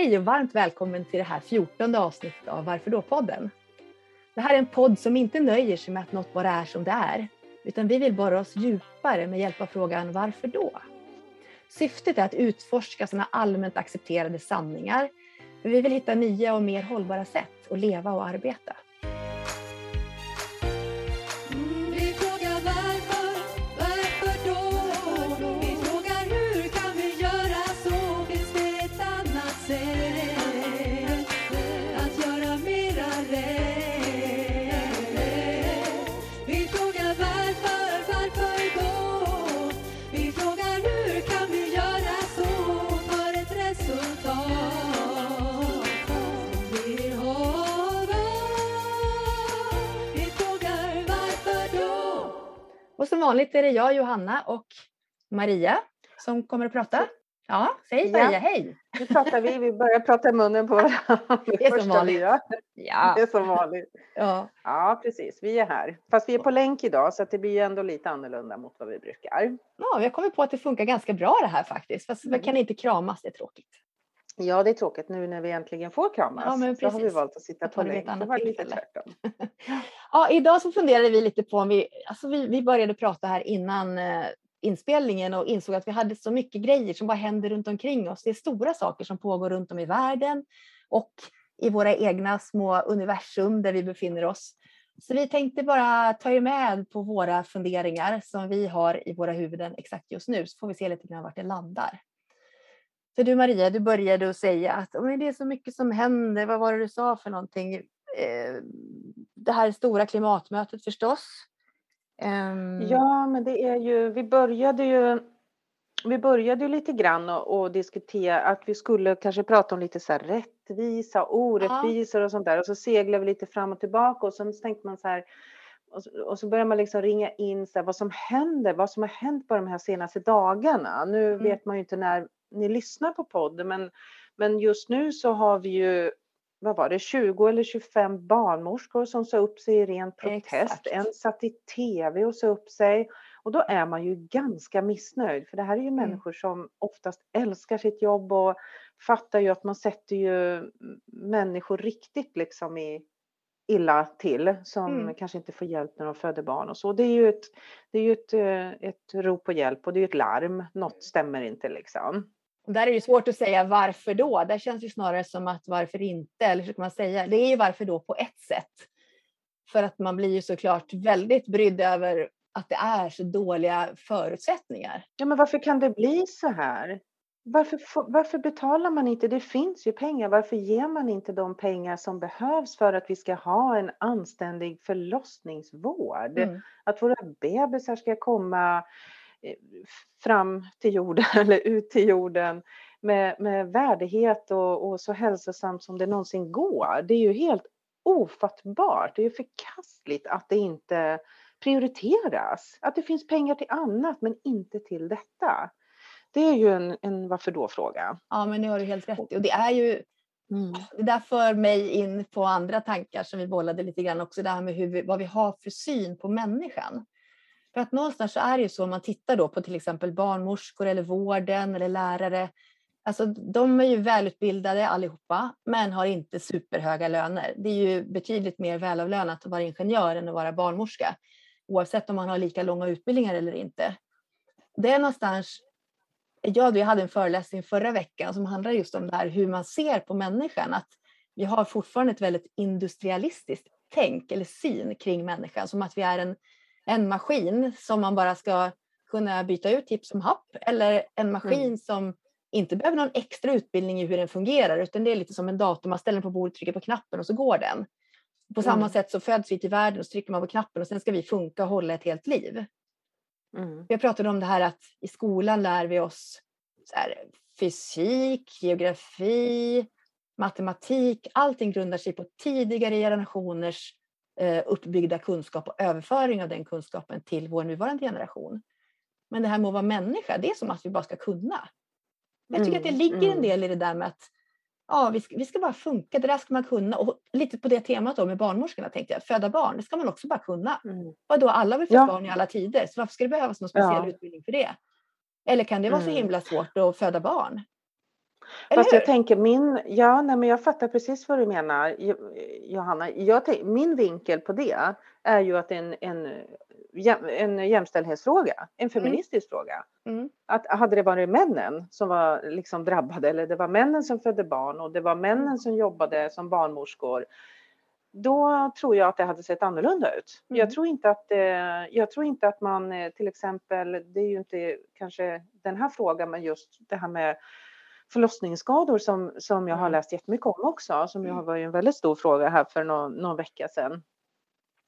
Hej och varmt välkommen till det här fjortonde avsnittet av Varför då-podden. Det här är en podd som inte nöjer sig med att något bara är som det är, utan vi vill borra oss djupare med hjälp av frågan varför då? Syftet är att utforska sådana allmänt accepterade sanningar, för vi vill hitta nya och mer hållbara sätt att leva och arbeta. Som vanligt är det jag, Johanna och Maria som kommer att prata. Ja, säg Ja. Maria, hej! Nu pratar vi, vi börjar prata i munnen på varandra. Det är som vanligt. Ja, Det är som vanligt. ja. Ja, precis. Vi är här. Fast vi är på länk idag så det blir ändå lite annorlunda mot vad vi brukar. ja vi har kommit på att det funkar ganska bra det här faktiskt. Fast Mm. vi kan inte kramas, det är tråkigt. Ja, det är tråkigt nu när vi äntligen får kramas. Ja, men så har vi precis. valt att sitta på länk. Det var lite tvärtom. Ja, idag så funderade vi lite på om vi, alltså vi, vi började prata här innan eh, inspelningen och insåg att vi hade så mycket grejer som bara händer runt omkring oss. Det är stora saker som pågår runt om i världen och i våra egna små universum där vi befinner oss. Så vi tänkte bara ta er med på våra funderingar som vi har i våra huvuden exakt just nu så får vi se lite grann vart det landar. För du Maria, du började att säga att "Oj, det är så mycket som händer. Vad var det du sa för någonting? Eh, det här stora klimatmötet förstås. Ehm, Ja, men det är ju, vi började ju vi började ju lite grann och, och diskutera att vi skulle kanske prata om lite så rättvisa, orättvisor och sånt där och så seglar vi lite fram och tillbaka och sen tänkte man så här och så, och så börjar man liksom ringa in så här, vad som händer, vad som har hänt på de här senaste dagarna. Nu Mm. vet man ju inte när ni lyssnar på podden men, men just nu så har vi ju vad var det, 20 eller 25 barnmorskor som sa upp sig i ren protest. Exakt. En satt i tv och sa upp sig. Och då är man ju ganska missnöjd för det här är ju människor som oftast älskar sitt jobb och fattar ju att man sätter ju människor riktigt liksom i illa till som Mm. kanske inte får hjälp när de föder barn och så. Det är ju ett, det är ju ett, eh, ett rop på hjälp och det är ju ett larm. Något stämmer inte liksom. Där är det svårt att säga varför då. Där känns det snarare som att varför inte, eller hur ska man säga? Det är ju varför då på ett sätt. För att man blir ju såklart väldigt brydd över att det är så dåliga förutsättningar. Ja, men varför kan det bli så här? Varför, varför betalar man inte? Det finns ju pengar. Varför ger man inte de pengar som behövs för att vi ska ha en anständig förlossningsvård? Mm. Att våra bebisar ska komma fram till jorden eller ut till jorden med, med värdighet och, och så hälsosamt som det någonsin går. Det är ju helt ofattbart. Det är ju förkastligt att det inte prioriteras. Att det finns pengar till annat men inte till detta. Det är ju en, en varför då-fråga. Ja, men det har du helt rätt i. Och det är ju det där för mig in på andra tankar som vi bollade lite grann också. Det här med hur vi, vad vi har för syn på människan. För att någonstans så är det ju så om man tittar då på till exempel barnmorskor eller vården eller lärare. Alltså de är ju välutbildade allihopa men har inte superhöga löner. Det är ju betydligt mer välavlönat att vara ingenjör än att vara barnmorska. Oavsett om man har lika långa utbildningar eller inte. Det är någonstans jag, jag hade en föreläsning förra veckan som handlar just om det här hur man ser på människan. Att vi har fortfarande ett väldigt industrialistiskt tänk eller syn kring människan. Som att vi är en, en maskin som man bara ska kunna byta ut tips som happ. Eller en maskin Mm. som inte behöver någon extra utbildning i hur den fungerar. Utan det är lite som en dator, man ställer den på bordet, trycker på knappen och så går den. På samma Mm. sätt så föds vi till världen och så trycker man på knappen och sen ska vi funka och hålla ett helt liv. Mm. Jag pratade om det här att i skolan lär vi oss här, fysik, geografi, matematik. Allting grundar sig på tidigare generationers uppbyggda kunskap och överföring av den kunskapen till vår nuvarande generation. Men det här med att vara människa, det är som att vi bara ska kunna. Jag tycker att det Mm, ligger en mm. del i det där med att ja, vi, ska, vi ska bara funka, det där ska man kunna. Och lite på det temat då med barnmorskorna tänkte jag, föda barn, det ska man också bara kunna. Mm. Vadå, alla har väl fått Ja. barn i alla tider, så varför ska det behövas någon speciell Ja. utbildning för det? Eller kan det vara så Mm. himla svårt att föda barn? Eller Fast jag tänker min, ja, nej, men jag fattar precis vad du menar Jo- Johanna. Jag tänk, min vinkel på det är ju att det är en, en, en jämställdhetsfråga, en feministisk fråga. Mm. Att hade det varit männen som var liksom drabbade eller det var männen som födde barn och det var männen som jobbade som barnmorskor. Då tror jag att det hade sett annorlunda ut. Mm. Jag, tror inte att, eh, jag tror inte att man eh, till exempel, det är ju inte kanske den här frågan men just det här med förlossningsskador som, som jag har Mm. läst jättemycket om också, som ju Mm. har varit en väldigt stor fråga här för någon, någon vecka sedan.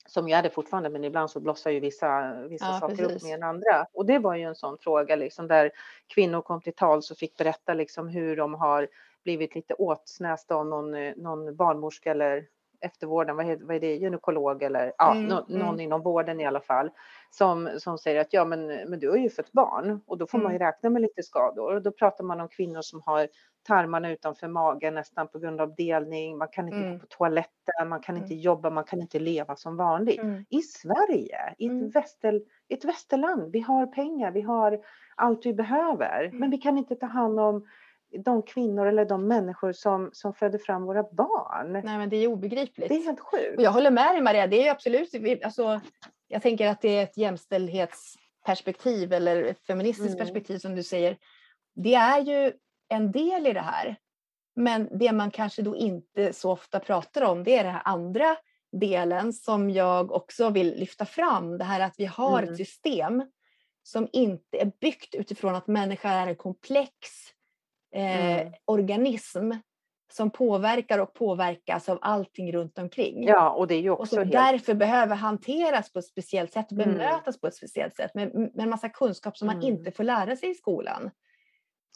Som är det fortfarande, men ibland så blossar ju vissa, vissa Ja, saker upp precis. mer än andra. Och det var ju en sån fråga liksom där kvinnor kom till tals och fick berätta liksom hur de har blivit lite åtsnästa av någon, eh, någon barnmorska eller eftervården, vad, heter, vad är det, gynekolog eller ja, Mm, nå- någon mm. inom vården i alla fall, som, som säger att ja men, men du har ju fött barn och då får man ju Mm. räkna med lite skador. Och då pratar man om kvinnor som har tarmarna utanför magen nästan på grund av delning, man kan inte Mm. gå på toaletten, man kan inte jobba, man kan inte leva som vanligt. Mm. I Sverige, i Mm. ett, väster, ett västerland, vi har pengar, vi har allt vi behöver, Mm. men vi kan inte ta hand om de kvinnor eller de människor som, som föder fram våra barn. Nej, men det är obegripligt. Det är helt sjukt. Och jag håller med dig Maria, det är ju absolut, alltså, jag tänker att det är ett jämställdhetsperspektiv eller ett feministiskt Mm. perspektiv som du säger. Det är ju en del i det här. Men det man kanske då inte så ofta pratar om det är den här andra delen som jag också vill lyfta fram. Det här att vi har Mm. ett system som inte är byggt utifrån att människa är en komplex eh, Mm. organism som påverkar och påverkas av allting runt omkring. Ja, och det är ju Och också som helt... därför behöver hanteras på ett speciellt sätt och Mm. bemötas på ett speciellt sätt med, med en massa kunskap som man Mm. inte får lära sig i skolan.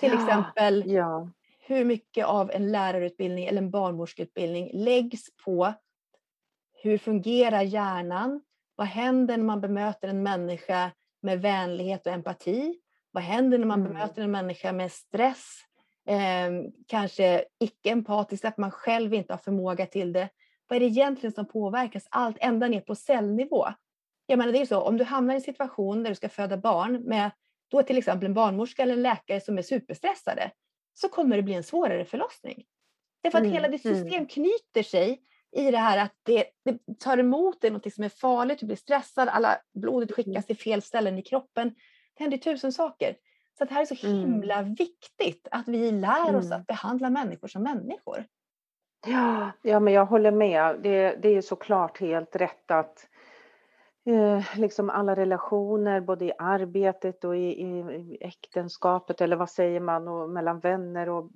Till Ja, exempel Ja, hur mycket av en lärarutbildning eller en barnmorskeutbildning läggs på hur fungerar hjärnan? Vad händer när man bemöter en människa med vänlighet och empati? Vad händer när man Mm. bemöter en människa med stress? Eh, kanske icke-empatiskt, att man själv inte har förmåga till det. Vad är det egentligen som påverkas? Allt ända ner på cellnivå. Jag menar, det är så, om du hamnar i en situation där du ska föda barn med då till exempel en barnmorska eller en läkare som är superstressade så kommer det bli en svårare förlossning. Därför att Mm, hela ditt mm. system knyter sig i det här att det, det tar emot dig något som är farligt, du blir stressad, alla blodet Mm. skickas till fel ställen i kroppen. Det händer tusen saker. Så det här är så Mm. himla viktigt att vi lär oss Mm. att behandla människor som människor. Ja, ja, men jag håller med. Det, det är såklart helt rätt att eh, liksom alla relationer, både i arbetet och i, i, i äktenskapet, eller vad säger man, och mellan vänner och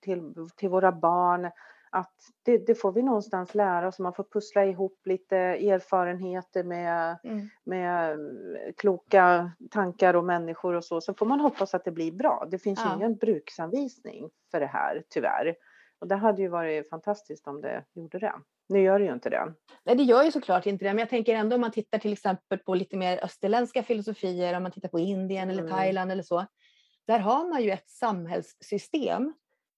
till, till våra barn, att det, det får vi någonstans lära oss. Man får pussla ihop lite erfarenheter med, med eh, kloka tankar och människor och så. Så får man hoppas att det blir bra. Det finns ju Ja. ingen bruksanvisning för det här, tyvärr. Och det hade ju varit fantastiskt om det gjorde det. Nu gör det ju inte det. Nej, det gör ju såklart inte det, men jag tänker ändå om man tittar till exempel på lite mer österländska filosofier, om man tittar på Indien eller Mm. Thailand eller så. Där har man ju ett samhällssystem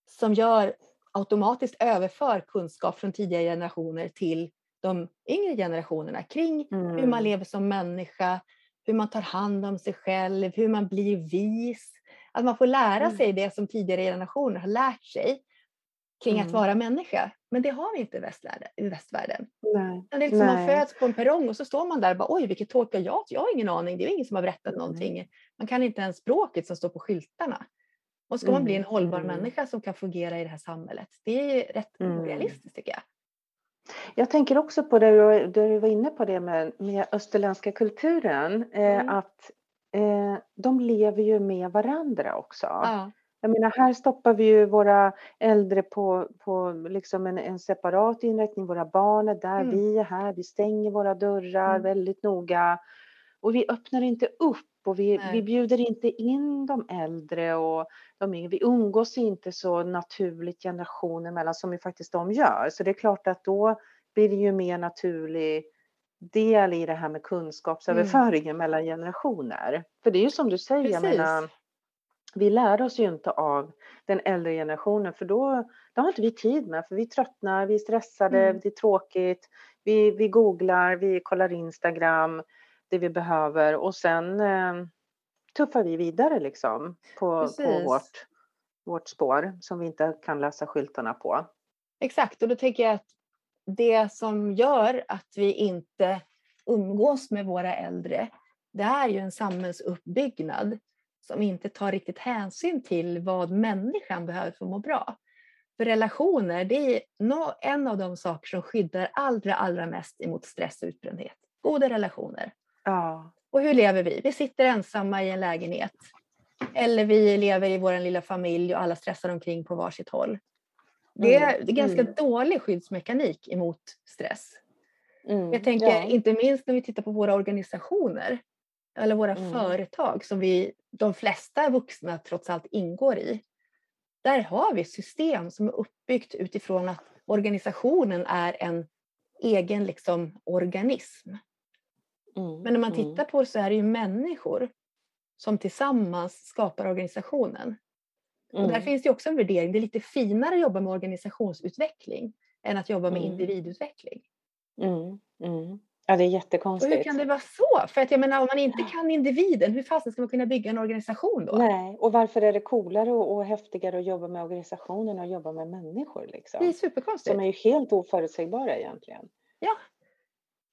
som gör automatiskt överför kunskap från tidigare generationer till de yngre generationerna kring hur man Mm. lever som människa, hur man tar hand om sig själv, hur man blir vis. Att man får lära Mm. sig det som tidigare generationer har lärt sig kring att Mm. vara människa. Men det har vi inte i västvärlden. I västvärlden. Nej. Det är liksom man Nej. föds på en perrong och så står man där och bara oj vilket tåg ska jag Jag har ingen aning. Det är ingen som har berättat Nej. någonting. Man kan inte ens språket som står på skyltarna. Och ska man bli en Mm, hållbar mm. människa som kan fungera i det här samhället. Det är rätt Mm. orealistiskt tycker jag. Jag tänker också på det du, det du var inne på det med, med österländska kulturen, eh, Mm. att eh, de lever ju med varandra också. Ja. Jag menar, här stoppar vi ju våra äldre på, på liksom en, en separat inrättning. Våra barn är där, Mm. vi är här, vi stänger våra dörrar Mm. väldigt noga. Och vi öppnar inte upp och vi, Nej. vi bjuder inte in de äldre och de yngre. Vi umgås inte så naturligt generationer emellan som ju faktiskt de gör. Så det är klart att då blir det ju mer naturlig del i det här med kunskapsöverföringen mellan generationer. För det är ju som du säger, jag Precis. menar, vi lär oss ju inte av den äldre generationen för då, då har inte vi tid med för vi tröttnar, vi är stressade, Mm. det är tråkigt, vi, vi googlar, vi kollar Instagram, det vi behöver och sen eh, tuffar vi vidare liksom på, på vårt, vårt spår som vi inte kan läsa skyltarna på. Exakt, och då tänker jag att det som gör att vi inte umgås med våra äldre, det är ju en samhällsuppbyggnad som inte tar riktigt hänsyn till vad människan behöver för att må bra. För relationer, det är en av de saker som skyddar allra, allra mest emot stress och utbrändhet. Goda relationer. Ja. Och hur lever vi? Vi sitter ensamma i en lägenhet. Eller vi lever i vår lilla familj och alla stressar omkring på varsitt håll. Det är, Mm, det är ganska mm. dålig skyddsmekanik emot stress. Mm, Jag tänker ja. inte minst när vi tittar på våra organisationer eller våra Mm. företag som vi, de flesta vuxna trots allt ingår i. Där har vi system som är uppbyggt utifrån att organisationen är en egen liksom, organism. Mm, Men när man mm. tittar på det så är det ju människor som tillsammans skapar organisationen. Och där Mm. finns det också en värdering. Det är lite finare att jobba med organisationsutveckling än att jobba med Mm. individutveckling. Mm, mm. Ja, det är Och jättekonstigt. hur kan det vara så? För att jag menar, om man inte kan individen, hur fasen ska man kunna bygga en organisation då? Nej, och varför är det coolare och, och häftigare att jobba med organisationen än att jobba med människor Det är liksom? superkonstigt. Som är ju helt oförutsägbara egentligen.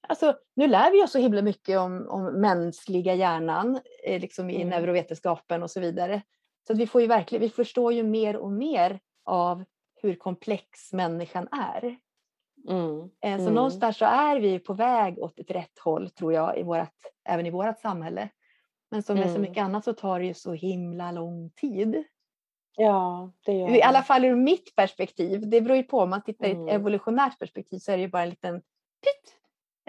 Alltså, nu lär vi oss så himla mycket om, om mänskliga hjärnan eh, liksom i Mm. neurovetenskapen och så vidare. Så att vi, får ju verkligen, vi förstår ju mer och mer av hur komplex människan är. Mm. Eh, Så Mm. någonstans så är vi på väg åt ett rätt håll tror jag, i vårat, även i vårt samhälle. Men som med så Mm. mycket annat så tar det ju så himla lång tid. Ja, det gör I alla fall ur mitt perspektiv. Det beror ju på, om man tittar i Mm. ett evolutionärt perspektiv så är det ju bara en liten pitt.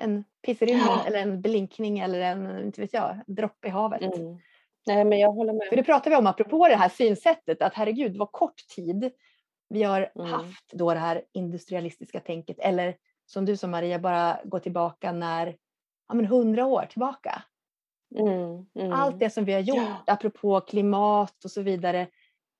En piss i rymden Ja. eller en blinkning eller en, inte vet jag, droppe i havet. Mm. Nej, men jag håller För med. det pratar vi om apropå det här synsättet att herregud vad kort tid vi har Mm. haft då det här industrialistiska tänket eller som du som Maria bara gå tillbaka när, ja men hundra år tillbaka. Mm. Mm. Allt det som vi har gjort Ja. apropå klimat och så vidare.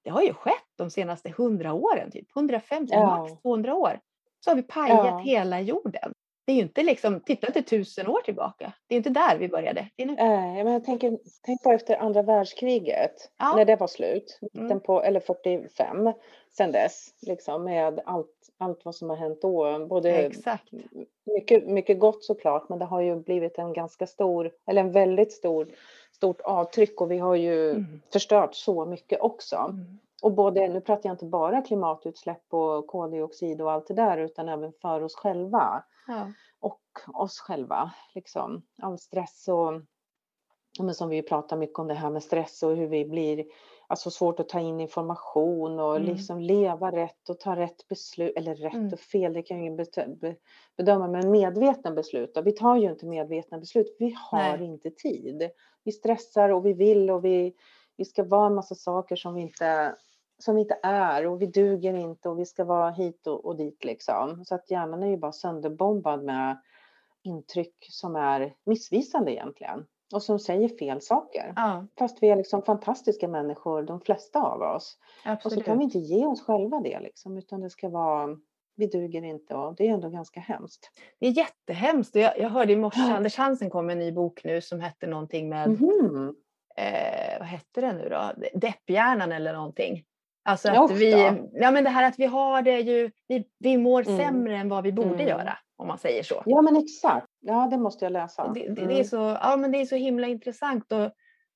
Det har ju skett de senaste hundra åren, typ 150, Ja. max 200 år. Så har vi pajat Ja. hela jorden. Det är ju inte liksom, titta inte tusen år tillbaka. Det är inte där vi började. Det. Nej, men jag tänker, tänk på efter andra världskriget, Ja. när det var slut, Mm. på, eller 45, sen dess, liksom, med allt, allt vad som har hänt då. Både Exakt. mycket, mycket gott såklart, men det har ju blivit en ganska stor, eller en väldigt stor, stort avtryck och vi har ju Mm. förstört så mycket också. Mm. Och både, nu pratar jag inte bara klimatutsläpp och koldioxid och allt det där, utan även för oss själva Ja. och oss själva. Liksom. All stress och men som vi pratar mycket om det här med stress och hur vi blir alltså svårt att ta in information och Mm. liksom leva rätt och ta rätt beslut. Eller rätt Mm. och fel, det kan ju ingen bedöma, men medvetna beslut. Vi tar ju inte medvetna beslut, vi har Nej. inte tid. Vi stressar och vi vill och vi, vi ska vara en massa saker som vi inte som vi inte är och vi duger inte och vi ska vara hit och, och dit liksom. Så att hjärnan är ju bara sönderbombad med intryck som är missvisande egentligen och som säger fel saker. ja, Fast vi är liksom fantastiska människor, de flesta av oss. Och så absolut. kan vi inte ge oss själva det liksom, utan det ska vara, vi duger inte och det är ändå ganska hemskt. Det är jättehemskt. Jag, jag hörde i morse, Ja. Anders Hansen kom med en ny bok nu som hette någonting med, Mhm. eh, vad hette det nu då? Depphjärnan eller någonting. Alltså Ja, att vi, ja men det här att vi har det ju, vi, vi mår Mm. sämre än vad vi borde Mm. göra om man säger så. Ja men exakt, ja det måste jag läsa. Det, det, det, är Mm. så, ja, men det är så himla intressant. Och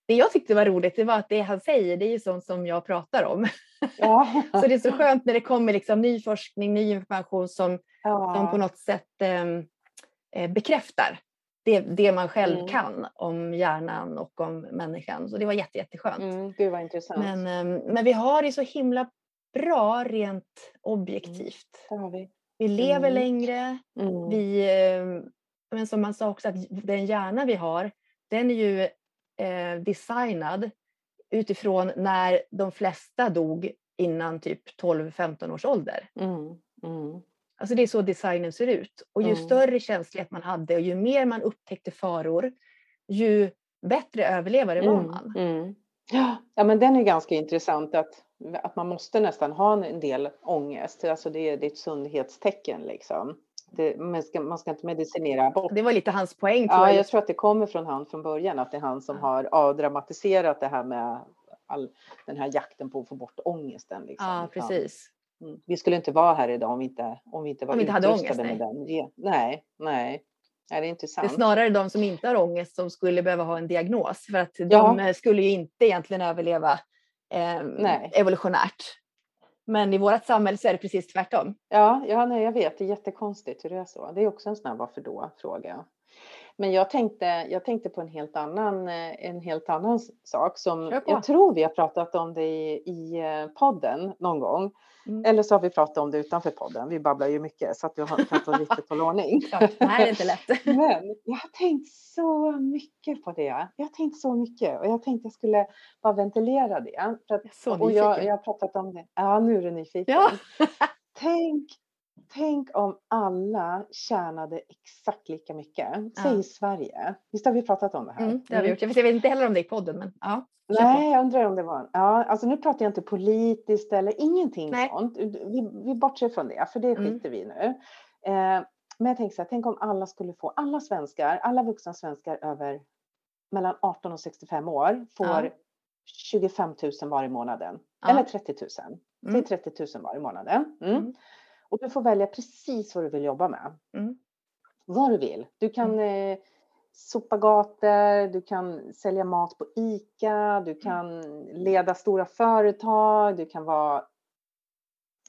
det jag tyckte var roligt det var att det han säger det är ju sånt som jag pratar om. Ja. Så det är så skönt när det kommer liksom ny forskning, ny information som, som på ja. något sätt ehm, eh, bekräftar det, det man själv Mm. kan om hjärnan och om människan. Så det var jätte, jätteskönt. Mm, gud vad intressant. Men, ehm, men vi har det så himla bra rent objektivt. det har vi. Vi lever Mm. längre. Mm. Vi, ehm, men som man sa också, att den hjärna vi har, den är ju eh, designad utifrån när de flesta dog innan typ 12-15 års ålder. Mm. Mm. Alltså det är så designen ser ut. Och ju Mm. större känslighet man hade och ju mer man upptäckte faror, ju bättre överlevare var Mm, man. mm. Ja, men den är ganska intressant att, att man måste nästan ha en del ångest. Alltså det, är- det är ett sundhetstecken liksom. Det, man, ska, man ska inte medicinera bort. Det var lite hans poäng Ja, jag. jag tror att det kommer från han från början, att det är han som Ja. har avdramatiserat det här med all den här jakten på att få bort ångesten. Liksom. Ja, precis. Mm, Vi skulle inte vara här idag om vi inte, om vi inte var Om vi inte hade ångest, med den. ge- Nej, nej. nej, det är inte Det är sant. snarare de som inte har ångest som skulle behöva ha en diagnos för att Ja. de skulle ju inte egentligen överleva eh, Nej. evolutionärt. Men i vårt samhälle så är det precis tvärtom. Ja, ja nej, jag vet. Det är jättekonstigt hur det är så. Det är också en här varför då-fråga. Men jag tänkte, jag tänkte på en helt annan, eh, en helt annan sak som på. jag tror vi har pratat om det i, i eh, podden någon gång. Mm. Eller så har vi pratat om det utanför podden. Vi babblar ju mycket så att jag har kan få hålla ordning. Klart, det här är inte lätt. Men jag har tänkt så mycket på det. Jag har tänkt så mycket och jag tänkte jag skulle bara ventilera det. Att, Så och jag, jag har pratat om det. Ja, nu är du nyfiken. Ja. Tänk, tänk om alla tjänade exakt lika mycket. Säg Ja. i Sverige. Visst har vi pratat om det här? Mm, det har vi Mm. gjort. Jag vet, inte heller om det är i podden, men ja. Nej, jag undrar om det var... Ja, alltså nu pratar jag inte politiskt eller ingenting Nej. sånt. Vi, vi bortser från det, för det Mm. skiter vi i nu. Eh, men jag tänker så här, tänk om alla skulle få, alla svenskar, alla vuxna svenskar över mellan 18 och 65 år får Ja. 25 000 var i månaden. Ja. Eller 30 000. Mm. Säg 30 000 var i månaden. Mm. Mm. Och du får välja precis vad du vill jobba med. Mm. Vad du vill. Du kan eh, sopa gator, du kan sälja mat på ICA, du kan leda stora företag, du kan vara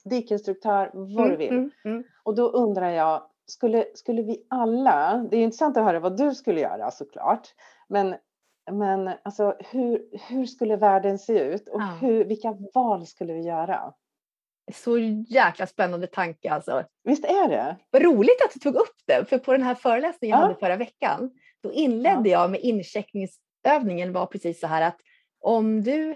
dykinstruktör, vad du vill. Mm, mm, Och då undrar jag, skulle, skulle vi alla, det är intressant att höra vad du skulle göra såklart, men, men alltså, hur, hur skulle världen se ut och hur, vilka val skulle vi göra? Så jäkla spännande tanke alltså. Visst är det? Vad roligt att du tog upp det, för på den här föreläsningen jag Ja. hade förra veckan, då inledde jag med incheckningsövningen var precis så här att om du,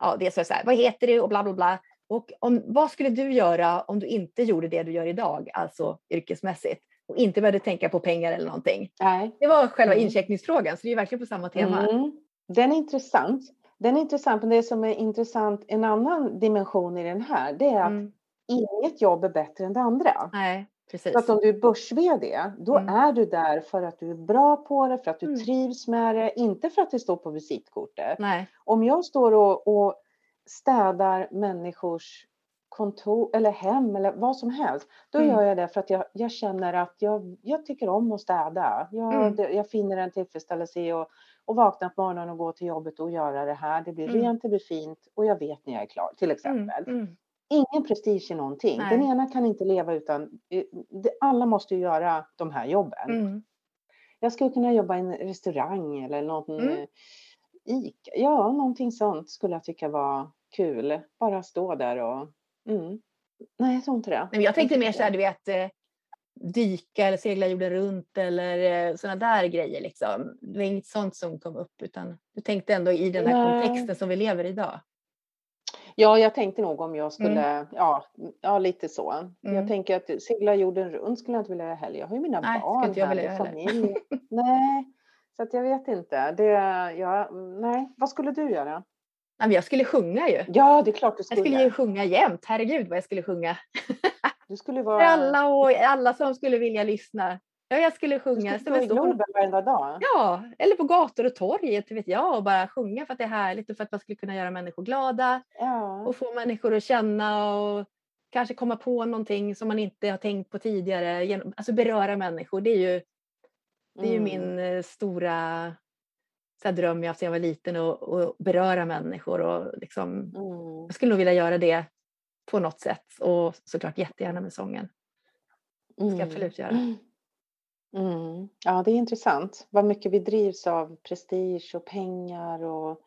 ja det är så här, vad heter du och bla bla bla, och om, vad skulle du göra om du inte gjorde det du gör idag, alltså yrkesmässigt, och inte började tänka på pengar eller någonting. Nej. Det var själva Mm. incheckningsfrågan, så det är verkligen på samma tema. Mm. Den är intressant. Den är intressant, men det som är intressant, en annan dimension i den här, det är att Mm. inget jobb är bättre än det andra. Nej, precis. Så att om du är börs-VD, då Mm. är du där för att du är bra på det, för att du Mm. trivs med det, inte för att det står på visitkortet. Nej. Om jag står och, och städar människors kontor eller hem eller vad som helst, då Mm. gör jag det för att jag, jag känner att jag, jag tycker om att städa. Jag, Mm. jag finner en tillfredsställelse i att, att vakna på morgonen och gå till jobbet och göra det här. Det blir Mm. rent, det blir fint och jag vet när jag är klar, till Mm. exempel. Mm. Ingen prestige i någonting. Nej. Den ena kan inte leva utan, eh, alla måste ju göra de här jobben. Mm. Jag skulle kunna jobba i en restaurang eller någon Mm. eh, Ica. Ja, någonting sånt skulle jag tycka var kul. Bara stå där och... Mm. Nej, jag tror inte det. Men jag tänkte mer så här, du vet, eh, dyka eller segla jorden runt eller sådana där grejer. Liksom. Det var inget sånt som kom upp, utan du tänkte ändå i den här Nej. kontexten som vi lever i idag. Ja, jag tänkte nog om jag skulle... Mm. Ja, ja, lite så. Mm. Jag tänker att segla jorden runt skulle jag inte vilja heller. Jag har ju mina Nej, barn inte jag här vilja och göra familj. nej, så att jag vet inte. Det, ja, nej, vad skulle du göra? Nej, jag skulle sjunga ju. Ja, det är klart du Jag skulle. skulle ju sjunga jämt. Herregud vad jag skulle sjunga. Du skulle För vara... alla och alla som skulle vilja lyssna. Ja, jag skulle Du sjunga. skulle som stå i Globen varenda dag. Ja, eller på gator och torg, inte vet jag, och bara sjunga för att det är härligt och för att man skulle kunna göra människor glada. Ja. och få människor att känna och kanske komma på någonting som man inte har tänkt på tidigare. Alltså beröra människor, det är ju, det är ju Mm. min eh, stora så dröm jag haft sedan jag var liten och, och beröra människor och liksom, Mm. jag skulle nog vilja göra det på något sätt och såklart jättegärna med sången. ska jag absolut göra. Mm. Ja, det är intressant. Vad mycket vi drivs av prestige och pengar och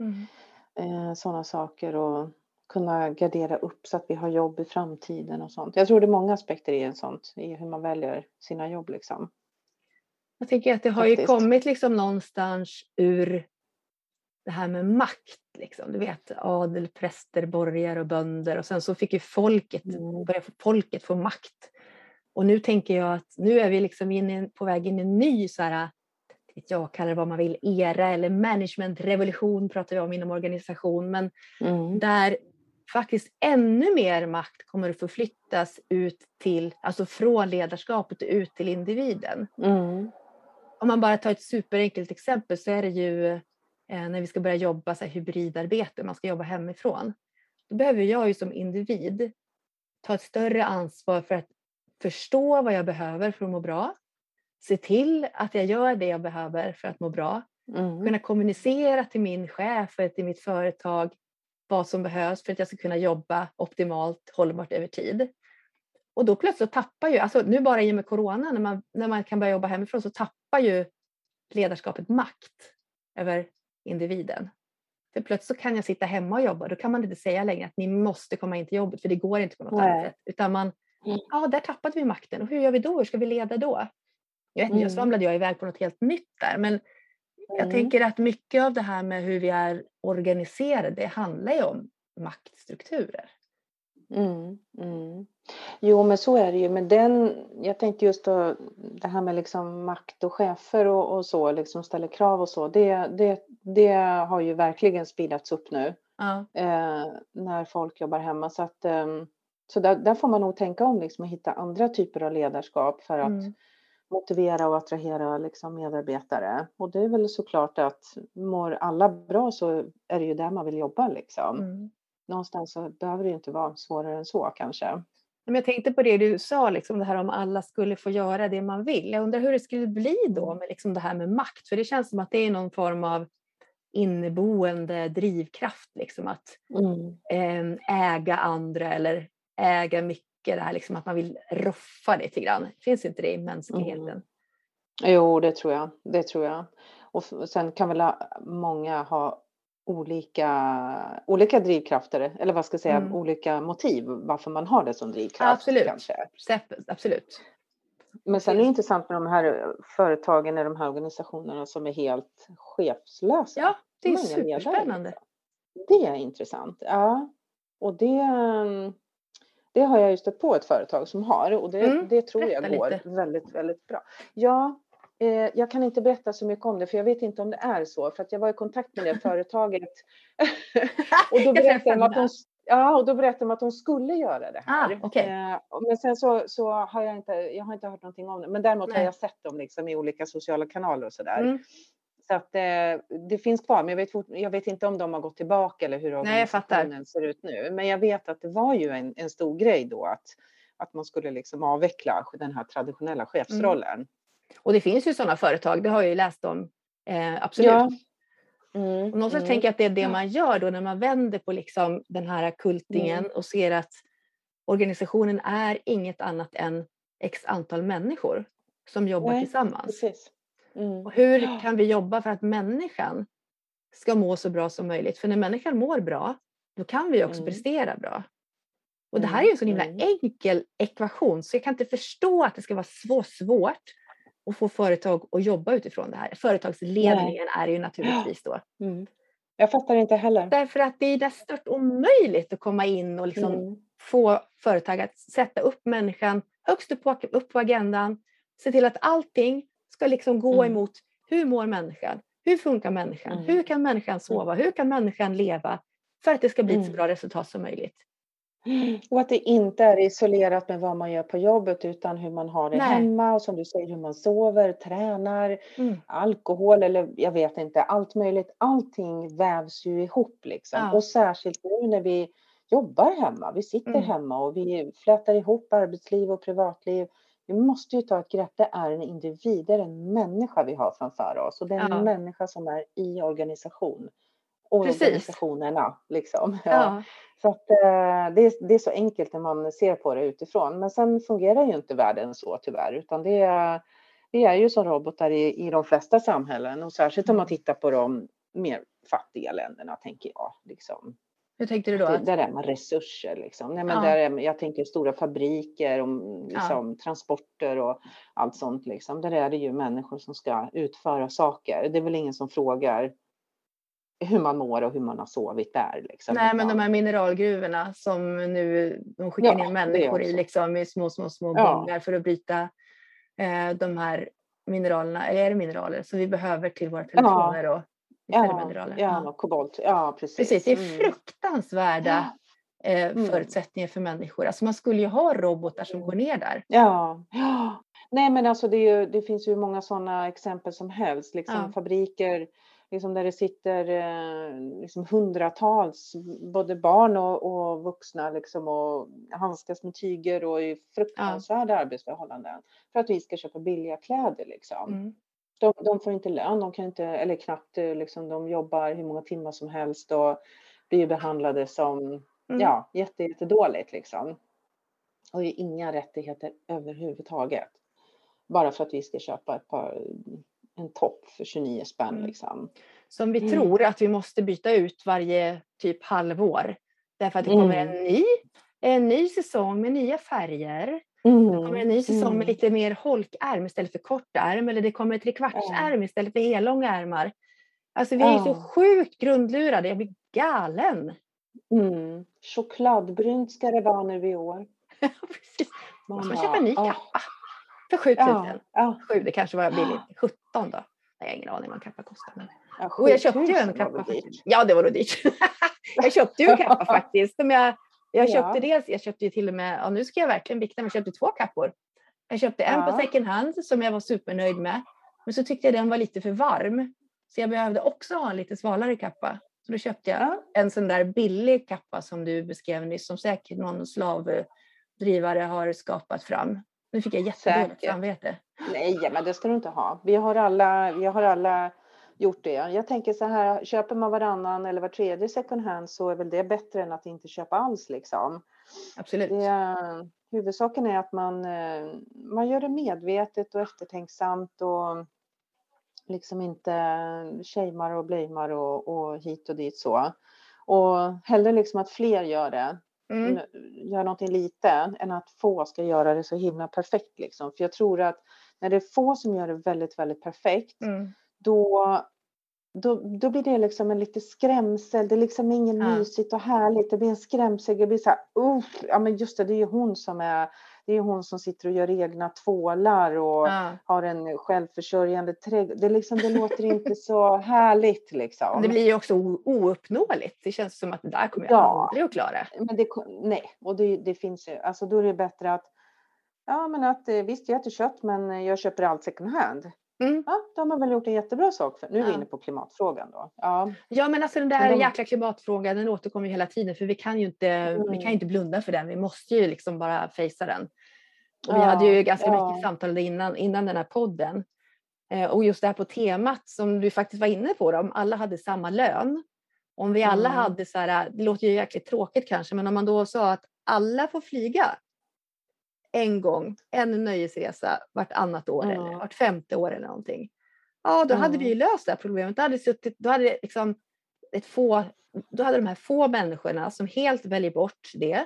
eh, sådana saker och kunna gardera upp så att vi har jobb i framtiden och sånt. Jag tror det är många aspekter i en sånt, i hur man väljer sina jobb liksom. Jag tycker att det har ju Faktiskt. kommit liksom någonstans ur det här med makt. Liksom. Du vet adel, präster, borgare och bönder och sen så fick ju folket, Mm. började folket få makt. Och nu tänker jag att nu är vi liksom in på väg in i en ny så här, jag kallar det vad man vill, era eller managementrevolution pratar vi om inom organisation. Men Mm. där faktiskt ännu mer makt kommer att förflyttas ut till, alltså från ledarskapet ut till individen Mm. om man bara tar ett superenkelt exempel så är det ju när vi ska börja jobba så här, hybridarbete, man ska jobba hemifrån. Då behöver jag ju som individ ta ett större ansvar för att förstå vad jag behöver för att må bra. Se till att jag gör det jag behöver för att må bra. Mm. Kunna kommunicera till min chef eller till mitt företag vad som behövs för att jag ska kunna jobba optimalt, hållbart över tid. Och då plötsligt tappar ju, alltså nu bara i och med corona, när man, när man kan börja jobba hemifrån så tappar ju ledarskapet makt över individen. För plötsligt kan jag sitta hemma och jobba, då kan man inte säga längre att ni måste komma in till jobbet, för det går inte på något Nej. annat sätt. Utan man, Mm. ja där tappade vi makten och hur gör vi då? Hur ska vi leda då? Jag, vet, inte, jag Mm. svamlade jag iväg på något helt nytt där, men jag Mm. tänker att mycket av det här med hur vi är organiserade, det handlar ju om maktstrukturer. Mm, mm. Jo, men så är det ju. Men den, jag tänkte just då, det här med liksom makt och chefer och, och så, liksom ställer krav och så, det, det, det har ju verkligen speedats upp nu Ja. eh, när folk jobbar hemma. Så, att, ehm, så där, där får man nog tänka om liksom, och hitta andra typer av ledarskap för att Mm. motivera och attrahera liksom, medarbetare. Och det är väl såklart att mår alla bra så är det ju där man vill jobba. Liksom. Någonstans så behöver det inte vara svårare än så kanske. Men jag tänkte på det du sa, liksom det här om alla skulle få göra det man vill. Jag undrar hur det skulle bli då med liksom det här med makt, för det känns som att det är någon form av inneboende drivkraft, liksom att Mm. eh, äga andra eller äga mycket, det här liksom att man vill roffa lite grann. Finns inte det i mänskligheten? Mm. Jo, det tror jag. Det tror jag. Och sen kan väl många ha olika, olika drivkrafter, eller vad ska jag säga, Mm. olika motiv varför man har det som drivkraft. absolut. Kanske. Absolut. Men sen är det intressant med de här företagen och de här organisationerna som är helt chefslösa. Ja, det är superspännande. liksom. Det är intressant. Ja, och det, mm, det har jag ju stött på ett företag som har och det, Mm, det tror jag går lite. väldigt, väldigt bra. Ja, eh, jag kan inte berätta så mycket om det för jag vet inte om det är så för att jag var i kontakt med det företaget och då berättade de att de, ja, och då berättade de att de skulle göra det här. Ah, okej. Eh, men sen så, så har jag inte, jag har inte hört någonting om det. Men däremot har Nej. jag sett dem liksom i olika sociala kanaler och sådär. Mm. Så att eh, det finns kvar, men jag vet, jag vet inte om de har gått tillbaka eller hur organisationen ser ut nu. Men jag vet att det var ju en, en stor grej då att, att man skulle liksom avveckla den här traditionella chefsrollen. Och det finns ju sådana företag, det har jag ju läst om. Eh, absolut. Ja. Mm, Och någonstans mm. tänker jag att det är det man gör då när man vänder på liksom den här kultingen Mm. och ser att organisationen är inget annat än x antal människor som jobbar Nej, tillsammans. Mm. Och hur kan vi jobba för att människan ska må så bra som möjligt? För när människan mår bra, då kan vi också Mm. prestera bra. Och det här Mm, är ju en så himla mm. enkel ekvation så jag kan inte förstå att det ska vara så svårt att få företag att jobba utifrån det här. Företagsledningen är det ju naturligtvis då. Mm. Jag fattar inte heller. Därför att det är nästan omöjligt att komma in och liksom Mm. få företag att sätta upp människan högst upp på, upp på agendan. Se till att allting ska liksom gå Mm. emot hur mår människan? Hur funkar människan? Mm. Hur kan människan sova? Hur kan människan leva? För att det ska bli ett så Mm. bra resultat som möjligt. Och att det inte är isolerat med vad man gör på jobbet utan hur man har det Nej. hemma och som du säger hur man sover, tränar, Mm. alkohol eller jag vet inte, allt möjligt. Allting vävs ju ihop liksom. Ja. Och särskilt nu när vi jobbar hemma. Vi sitter Mm. hemma och vi flätar ihop arbetsliv och privatliv. Vi måste ju ta ett grepp. Det är en individ, det är en människa vi har framför oss och det är en Ja. människa som är i organisation. Och Precis. organisationerna liksom. Ja. Ja. Så att, eh, det, är, det är så enkelt när man ser på det utifrån. Men sen fungerar ju inte världen så tyvärr. Utan det är, vi är ju som robotar i, i de flesta samhällen. Och särskilt om man tittar på de mer fattiga länderna tänker jag. Liksom. Hur tänkte du då? Att, där är man resurser. Liksom. Nej, men Ja. där är, jag tänker stora fabriker, och, liksom, transporter och allt sånt. Liksom. Där är det ju människor som ska utföra saker. Det är väl ingen som frågar hur man mår och hur man har sovit där. Liksom, nej, men de här mineralgruvorna som nu de skickar Ja, det människor i, liksom, i små, små, små Ja. gångar för att bryta eh, de här mineralerna, eller är det mineraler, som vi behöver till våra telefoner och är det Ja, ja, kobolt. Ja, precis. Precis, det är Mm. fruktansvärda eh, Mm. förutsättningar för människor. Alltså man skulle ju ha robotar som går ner där. Ja. ja. Nej, men alltså det, ju, det finns ju många sådana exempel som helst. Liksom Ja. fabriker, liksom där det sitter eh, liksom hundratals, både barn och, och vuxna, liksom, och handskas med tyger och i fruktansvärda arbetsförhållanden för att vi ska köpa billiga kläder. Liksom. Mm. De, de får inte lön, de kan inte, eller knappt, eh, liksom, de jobbar hur många timmar som helst och blir behandlade som Mm. ja, jätte, jättedåligt. Liksom. Och inga rättigheter överhuvudtaget. Bara för att vi ska köpa ett par, en topp för 29 spänn. Mm. Liksom. Som vi Mm. tror att vi måste byta ut varje typ halvår. Därför att det kommer Mm. en ny, en ny säsong med nya färger. Det kommer en ny säsong med Mm. lite mer holkärm istället för kortärm. Eller det kommer trekvartsärm istället för hellånga ärmar. Alltså vi är så sjukt grundlurade. Jag blir galen. Mm. Chokladbrunt ska det vara nu i år. Precis. Måste man bara, köpa en ny kappa? För 7000. Ja, ja, Sju, det kanske var billigt. 17 då? Nej, jag har ingen aning vad en kappa kostar. Men... ja, Och jag köpte ju 7000 en kappa. Ja, det var nog dyrt. jag köpte ju en kappa faktiskt. Som jag, jag Ja. köpte dels, jag köpte ju till och med, ja, nu ska jag verkligen vikta, men jag köpte två kappor. Jag köpte en Ja. på second hand som jag var supernöjd med. Men så tyckte jag den var lite för varm. Så jag behövde också ha en lite svalare kappa. Så då köpte jag Ja. en sån där billig kappa som du beskrev nyss, som säkert någon slavdrivare har skapat fram. Nu fick jag jättedåligt samvete. Nej, men det ska du inte ha. Vi har alla, vi har alla gjort det. Jag tänker så här, köper man varannan eller var tredje second hand så är väl det bättre än att inte köpa alls liksom. Absolut. Det, huvudsaken är att man, eh, man gör det medvetet och eftertänksamt och liksom inte shamear och blamear och, och hit och dit så. Och hellre liksom att fler gör det, Mm. gör någonting lite, än att få ska göra det så himla perfekt liksom. För jag tror att när det är få som gör det väldigt, väldigt perfekt, Mm. då, då, då blir det liksom en lite skrämsel. Det är liksom ingen Ja. mysigt och härligt. Det blir en skrämsel. Det blir så här, ja men just det, det är ju hon som är, det är hon som sitter och gör egna tvålar och Ja. har en självförsörjande trädgård. Det, liksom, det låter inte så härligt liksom. Det blir ju också ouppnåeligt. Det känns som att det där kommer jag Ja. aldrig att klara. Men det, nej, och det, det finns ju, alltså då är det bättre att, ja men att eh, visst jag äter kött men jag köper allt second hand. Mm. Ja, då har man väl gjort en jättebra sak. För, nu är vi Ja. inne på klimatfrågan då. Ja, Ja men alltså den där de- jäkla klimatfrågan den återkommer ju hela tiden för vi kan ju inte, vi kan Mm. inte blunda för den. Vi måste ju liksom bara fejsa den. Och vi Ja, hade ju ganska ja. mycket samtal innan, innan den här podden. Eh, och just det här på temat som du faktiskt var inne på, då, om alla hade samma lön. Om vi alla Mm. hade så här, det låter ju jäkligt tråkigt kanske, men om man då sa att alla får flyga en gång, en nöjesresa vartannat år eller Ja. vart femte år eller någonting. Ja, då hade vi ju löst det här problemet. Då hade, suttit, då hade liksom ett få, då hade de här få människorna som helt väljer bort det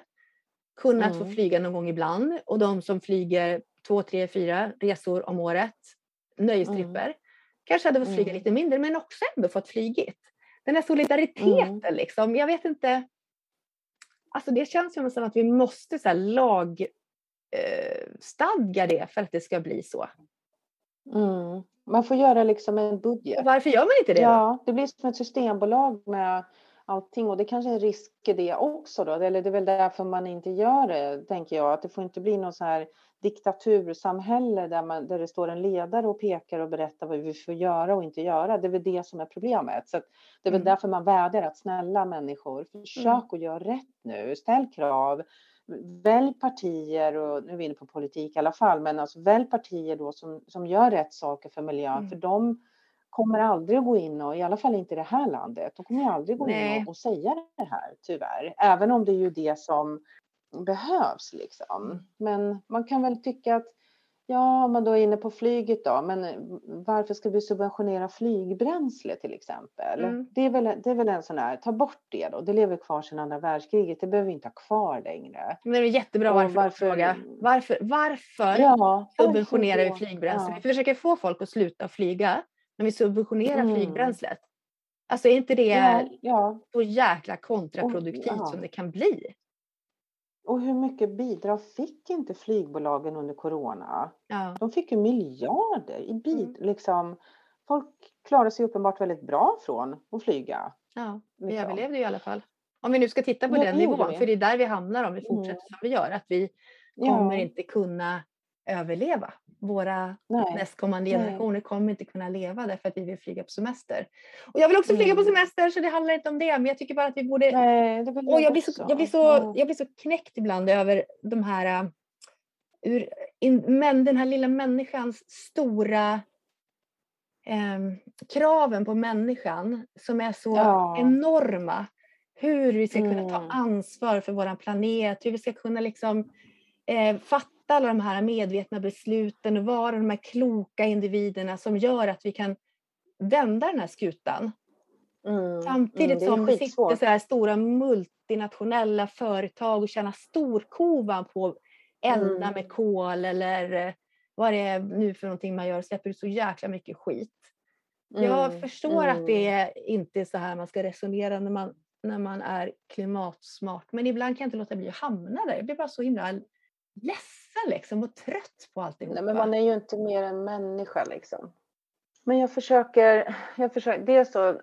kunnat få Mm. flyga någon gång ibland och de som flyger två, tre, fyra resor om året, nöjestripper, kanske hade fått flyga Mm. lite mindre men också ändå fått flygit. Den här solidariteten Mm. liksom, jag vet inte. Alltså det känns ju nästan att vi måste så här lag eh, stadga det för att det ska bli så. Mm. Man får göra liksom en budget. Och varför gör man inte det då? Ja, det blir som ett systembolag med allting och det kanske är en risk i det också då. Eller det är väl därför man inte gör det, tänker jag. Att det får inte bli någon så här diktatursamhälle där, man, där det står en ledare och pekar och berättar vad vi får göra och inte göra. Det är väl det som är problemet. Så att det är väl Mm. därför man vädjar att snälla människor, försök att göra rätt nu. Ställ krav. Välj partier, och nu är vi inne på politik i alla fall, men alltså välj partier då som, som gör rätt saker för miljön. Mm. För de kommer aldrig att gå in och, i alla fall inte i det här landet, de kommer aldrig gå in Nej. och, och säga det här tyvärr. Även om det är ju det som behövs liksom. Men man kan väl tycka att Ja, man då är inne på flyget då, men varför ska vi subventionera flygbränsle till exempel? Mm. Det, är väl, det är väl en sån här, ta bort det då, det lever kvar sedan andra världskriget, det behöver vi inte ha kvar längre. Men det är en jättebra Och varför, varför- fråga. Varför, varför Ja, subventionerar vi flygbränsle? Ja. Vi försöker få folk att sluta flyga, men vi subventionerar Mm. flygbränslet. Alltså är inte det Ja, ja, så jäkla kontraproduktivt ja. som det kan bli? och hur mycket bidrag fick inte flygbolagen under corona? Ja. De fick ju miljarder i bid, Mm. liksom. Folk klarar sig uppenbart väldigt bra från att flyga. Ja, vi Liksom. överlevde ju i alla fall. Om vi nu ska titta på Ja, den nivån, vi. för det är där vi hamnar om vi Mm. fortsätter som vi gör, att vi kommer inte kunna överleva. Våra Nej. nästkommande Nej. generationer kommer inte kunna leva därför att vi vill flyga på semester. Och jag vill också flyga på Mm. semester så det handlar inte om det. Men jag tycker bara att vi borde Nej, jag blir, så, också. jag, blir så, Ja. jag blir så knäckt ibland över de här, äh, ur, in, men den här lilla människans stora ehm, kraven på människan som är så Ja. enorma. Hur vi ska kunna ta Mm. ansvar för vår planet, hur vi ska kunna liksom, eh, fatta alla de här medvetna besluten och vara de här kloka individerna som gör att vi kan vända den här skutan. Mm, Samtidigt mm, som det sitter så här stora multinationella företag och tjänar storkovan på att elda Mm. med kol eller eh, vad det är nu för någonting man gör, släpper ut så jäkla mycket skit. Jag Mm, förstår att det mm. är inte är så här man ska resonera när man, när man är klimatsmart, men ibland kan jag inte låta bli att hamna där. Jag blir bara så himla ledsen liksom och trött på alltihopa. Nej, men man är ju inte mer än människa liksom. Men jag försöker, jag försöker, dels så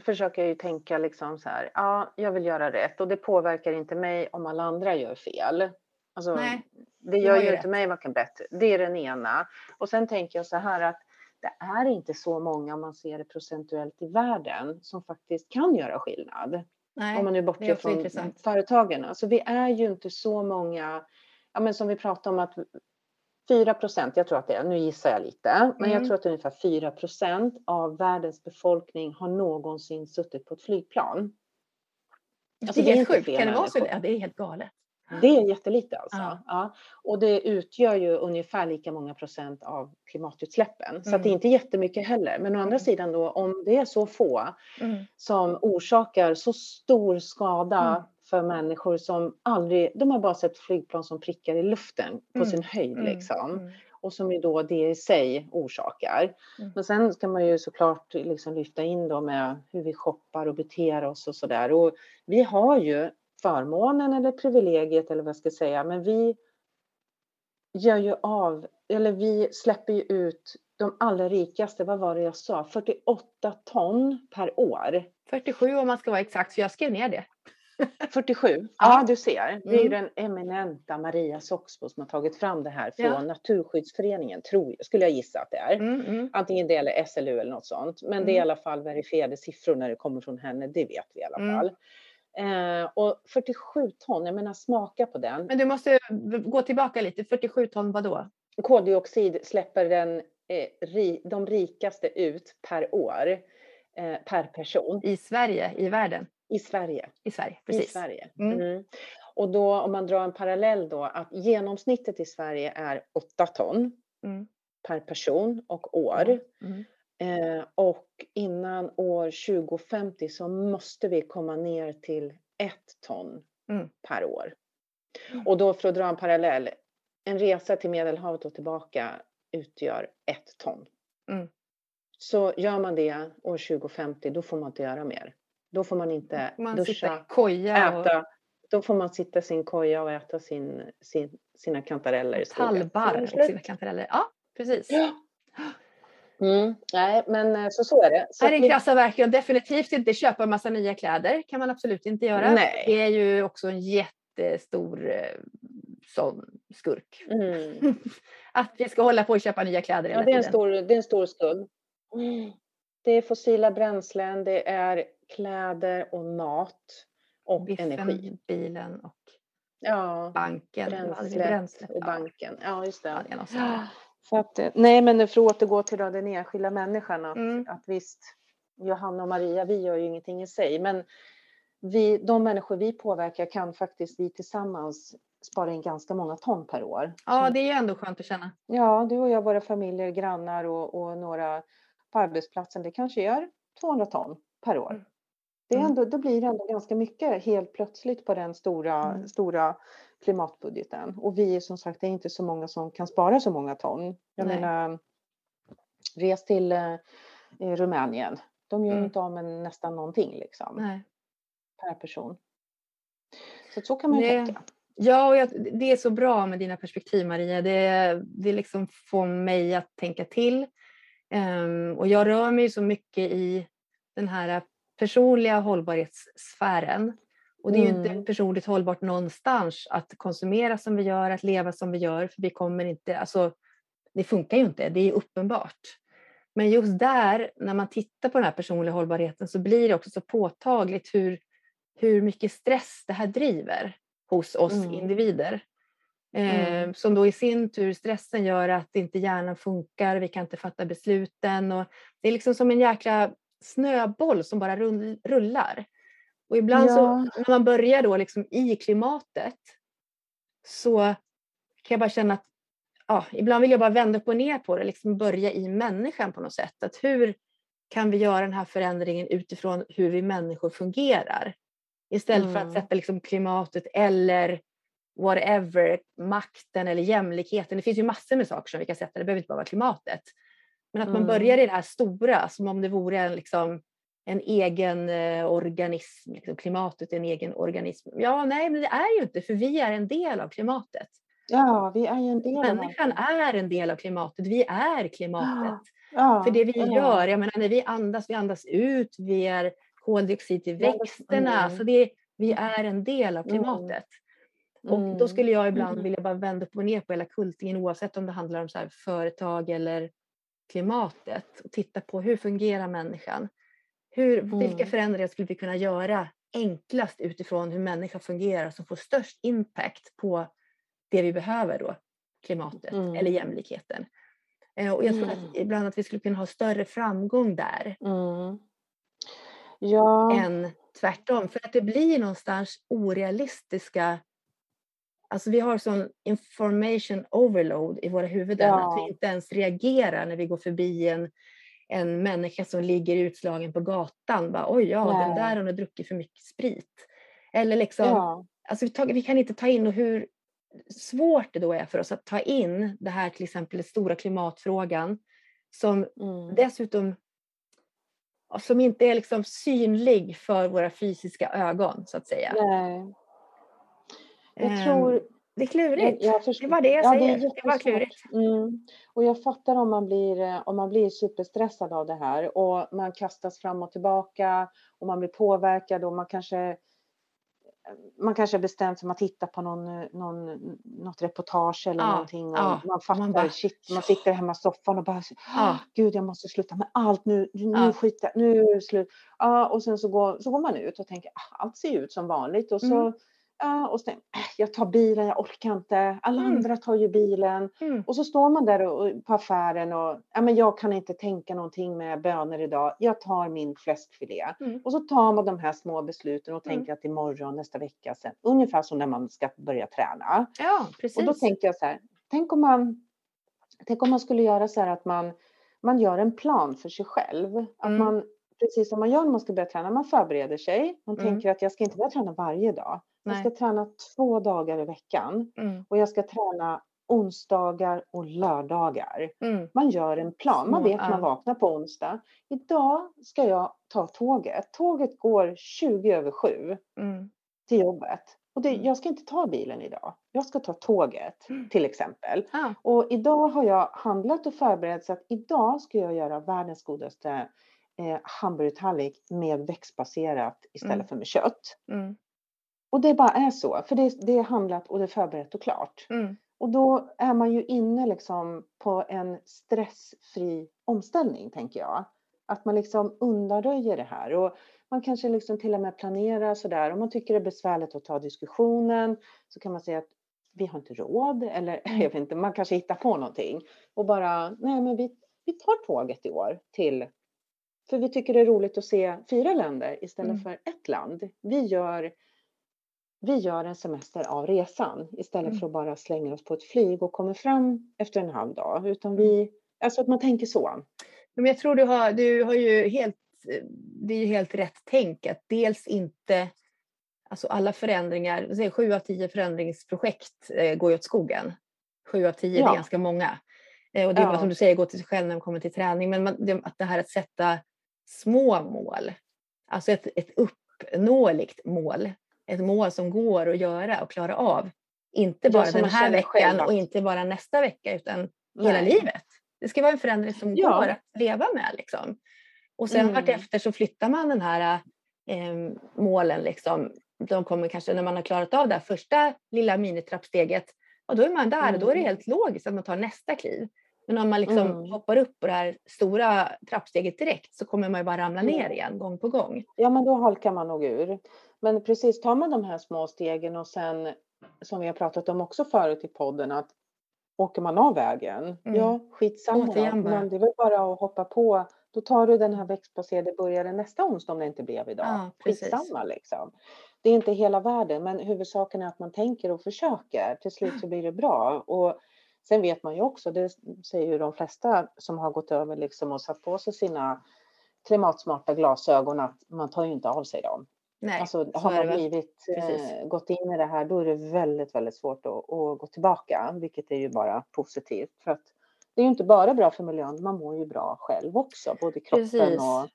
försöker jag ju tänka liksom så här, ja, jag vill göra rätt och det påverkar inte mig om alla andra gör fel. Alltså, Nej, det gör ju inte mig varken bättre. Det är den ena. Och sen tänker jag så här att det är inte så många om man ser det procentuellt i världen som faktiskt kan göra skillnad. nej. Om man nu bortser från intressant. företagen. Alltså vi är ju inte så många, ja men som vi pratade om att 4 procent, jag tror att det är, nu gissar jag lite, men jag Mm. tror att ungefär 4 procent av världens befolkning har någonsin suttit på ett flygplan. Alltså, det är helt sjukt, kan det vara så? Ja, det är helt galet. Det är jättelite alltså. Ja. Ja. Och det utgör ju ungefär lika många procent av klimatutsläppen. Så att det är Mm. inte jättemycket heller. Men å andra Mm. sidan då, om det är så få Mm. som orsakar så stor skada Mm. För människor som aldrig, de har bara sett flygplan som prickar i luften på Mm. sin höjd Mm. liksom. Mm. Och som ju då det i sig orsakar. Mm. Men sen ska man ju såklart liksom lyfta in då med hur vi shoppar och beter oss och sådär. Och vi har ju förmånen eller privilegiet eller vad jag ska säga, men vi gör ju av, eller vi släpper ju ut de allra rikaste, vad var det jag sa, 48 ton per år. 47 om man ska vara exakt, så jag skrev ner det. 47, ja, du ser. Det är ju Mm. den eminenta Maria Soxbo som har tagit fram det här från Ja. Naturskyddsföreningen, tror jag, skulle jag gissa att det är. Mm, mm. Antingen det eller SLU eller något sånt. Men det är i Mm. alla fall verifierade siffror när det kommer från henne, det vet vi i alla Mm. fall. Eh, och 47 ton, jag menar smaka på den. Men du måste gå tillbaka lite. 47 ton vad då? Koldioxid släpper den, eh, ri, de rikaste ut per år, eh, per person I Sverige, i världen? I Sverige. I Sverige, I precis. Sverige. Mm. Mm. Och då om man drar en parallell då att genomsnittet i Sverige är 8 ton Mm. per person och år. Mm. Eh, och innan år 2050 så måste vi komma ner till ett ton Mm. per år. Och då för att dra en parallell, en resa till Medelhavet och tillbaka utgör ett ton. Mm. Så gör man det år 2050, då får man inte göra mer. Då får man inte Man duscha, koja och äta. Då får man sitta i sin koja och äta sin, sin, sina kantareller tallbarr och sina kantareller. Ja, precis. Ja. Mm, nej, men eh, så, så är det. Så Här är att en vi- krassa verkligen definitivt inte köpa en massa nya kläder. kan man absolut inte göra. Nej. Det är ju också en jättestor eh, sån skurk. Mm. Att vi ska hålla på och köpa nya kläder Ja, hela det är en tiden. stor, det är en stor skuld. Mm. Det är fossila bränslen, det är kläder och mat och Biffen, energi. bilen och Ja, banken. Bränslet Bränslet. och banken. Ja, just Ja, det. Så att, eh, nej, men för att återgå till då den enskilda människan, att, Mm. att visst, Johanna och Maria, vi gör ju ingenting i sig, men vi, de människor vi påverkar kan faktiskt vi tillsammans spara in ganska många ton per år. Ja, det är ju ändå skönt att känna. Ja, du och jag, våra familjer, grannar och, och några på arbetsplatsen, det kanske gör 200 ton per år. Det, är Mm. ändå, det blir ändå ganska mycket helt plötsligt på den stora, Mm. stora klimatbudgeten. Och vi är som sagt, det är inte så många som kan spara så många ton. Jag Nej. menar, res till eh, Rumänien. De gör Mm. inte av med nästan någonting liksom, Nej. per person. Så, så kan man ju Det- tänka. Ja, och jag, det är så bra med dina perspektiv Maria. Det, det liksom får mig att tänka till. Ehm, och jag rör mig så mycket i den här personliga hållbarhetssfären. Och det är ju inte Mm. personligt hållbart någonstans att konsumera som vi gör, att leva som vi gör, för vi kommer inte, alltså det funkar ju inte, det är uppenbart. Men just där, när man tittar på den här personliga hållbarheten så blir det också så påtagligt hur, hur mycket stress det här driver hos oss Mm. individer. Eh, Mm. Som då i sin tur, stressen gör att inte hjärnan funkar, vi kan inte fatta besluten. Och det är liksom som en jäkla snöboll som bara rull- rullar. Och ibland så, Ja. när man börjar då liksom i klimatet så kan jag bara känna att ja, ibland vill jag bara vända upp och ner på det, liksom börja i människan på något sätt. Att hur kan vi göra den här förändringen utifrån hur vi människor fungerar? Istället för att Mm. sätta liksom klimatet eller whatever, makten eller jämlikheten. Det finns ju massor med saker som vi kan sätta, det behöver inte bara vara klimatet. Men att man Mm. börjar i det här stora, som om det vore en, liksom, en egen eh, organism, liksom, klimatet är en egen organism. Ja, nej, men det är ju inte, för vi är en del av klimatet. Ja, vi är en del Människan är en del av klimatet, vi är klimatet. Ja, För det vi ja. gör, jag menar när vi andas, vi andas ut, vi är koldioxid andas- växterna, mm. så det, vi är en del av klimatet. Och då Mm. skulle jag ibland Mm. vilja bara vända upp och ner på hela kultingen oavsett om det handlar om så företag eller klimatet och titta på hur fungerar människan? Hur, Vilka Mm. förändringar skulle vi kunna göra enklast utifrån hur människan fungerar som får störst impact på det vi behöver då, klimatet Mm. eller jämlikheten. Eh, Och jag tror Mm. att ibland att vi skulle kunna ha större framgång där Mm. Ja, än tvärtom. För att det blir någonstans orealistiska... Alltså vi har sån information overload i våra huvuden att Ja. vi inte ens reagerar när vi går förbi en, en människa som ligger utslagen på gatan. Bara, Oj, ja, den Nej. där hon har druckit för mycket sprit. Eller liksom, ja. alltså vi, tar, vi kan inte ta in och hur svårt det då är för oss att ta in det här till exempel den stora klimatfrågan som Mm. dessutom ja, som inte är liksom synlig för våra fysiska ögon så att säga. Nej. Jag Ehm, tror... Det är klurigt. Jag, jag. Det var det jag ja, säger. är Det var klurigt. Mm. Och jag fattar om man, blir, eh, om man blir superstressad av det här och man kastas fram och tillbaka och man blir påverkad och man kanske man kanske har bestämt sig för att titta på någon, någon, något reportage eller Ja, någonting och ja. man fattar, Man bara, shit, man sitter hemma i soffan och bara, Ja. gud jag måste sluta med allt nu, nu Ja. skiter nu är det slut. Ja, och sen så går, så går man ut och tänker, ah, allt ser ut som vanligt och så Mm. Ja, och tänker jag, "Äh, jag tar bilen, jag orkar inte. Alla Mm. andra tar ju bilen. Mm. Och så står man där och, på affären och ja, men jag kan inte tänka någonting med bönor idag. Jag tar min fläskfilé. Mm. Och så tar man de här små besluten och Mm. tänker att imorgon, nästa vecka sen. Ungefär som när man ska börja träna. Ja, precis. Och då tänkte jag så här, tänk om man, tänk om man skulle göra så här att man, man gör en plan för sig själv. Att Mm. man, precis som man gör när man ska börja träna, man förbereder sig. Man Mm. tänker att jag ska inte börja träna varje dag. Jag Nej. ska träna två dagar i veckan Mm. och jag ska träna onsdagar och lördagar. Mm. Man gör en plan. Man vet att man vaknar på onsdag. Idag ska jag ta tåget. Tåget går 20 över 7 Mm. till jobbet. Och det, Mm. jag ska inte ta bilen idag. Jag ska ta tåget Mm. till exempel. Ja. Och idag har jag handlat och förberett så att idag ska jag göra världens godaste eh, hamburgertallrik med växtbaserat istället Mm. för med kött. Och det bara är så, för det, det är handlat och det är förberett och klart. Mm. Och då är man ju inne liksom på en stressfri omställning, tänker jag. Att man liksom undanröjer det här. Och man kanske liksom till och med planerar sådär. Om man tycker det är besvärligt att ta diskussionen så kan man säga att vi har inte råd. Eller jag vet inte, man kanske hittar på någonting. Och bara, nej men vi, vi tar tåget i år till för vi tycker det är roligt att se fyra länder istället Mm. för ett land. Vi gör, vi gör en semester av resan istället Mm. för att bara slänga oss på ett flyg och kommer fram efter en halv dag. Utan vi, alltså att man tänker så. Men jag tror du har, du har ju helt, det är ju helt rätt tänk att dels inte, alltså alla förändringar, sju av tio förändringsprojekt eh, går ju åt skogen. Sju av tio, det Ja. är ganska många. Eh, och det är bara Ja. som du säger, gå till sig själv när man kommer till träning, men man, det, att det här att sätta små mål, alltså ett, ett uppnåeligt mål, ett mål som går att göra och klara av. Inte bara den här veckan själv och inte bara nästa vecka utan hela Nej. livet. Det ska vara en förändring som Ja. går att leva med. Liksom. Och sen Mm. vartefter så flyttar man den här eh, målen liksom, de kommer kanske när man har klarat av det här första lilla minitrappsteget, och då är man där och då är det Mm. helt logiskt att man tar nästa kliv. Men om man liksom Mm. hoppar upp på det här stora trappsteget direkt så kommer man ju bara ramla ner igen gång på gång. Ja, men då halkar man nog ur. Men precis, tar man de här små stegen och sen, som vi har pratat om också förut i podden, att åker man av vägen, Mm. ja skitsamma Återigen men det är väl bara att hoppa på. Då tar du den här växtbaserade burgaren nästa onsdag om det inte blev idag. Ja, precis. skitsamma liksom. Det är inte hela världen, men huvudsaken är att man tänker och försöker. Till slut så blir det bra. Och sen vet man ju också, det säger ju de flesta som har gått över liksom och satt på sig sina klimatsmarta glasögon att man tar ju inte av sig dem. Nej, Alltså så har man blivit, eh, gått in i det här då är det väldigt, väldigt svårt att, att gå tillbaka, vilket är ju bara positivt. För att det är ju inte bara bra för miljön, man mår ju bra själv också, både kroppen Precis. och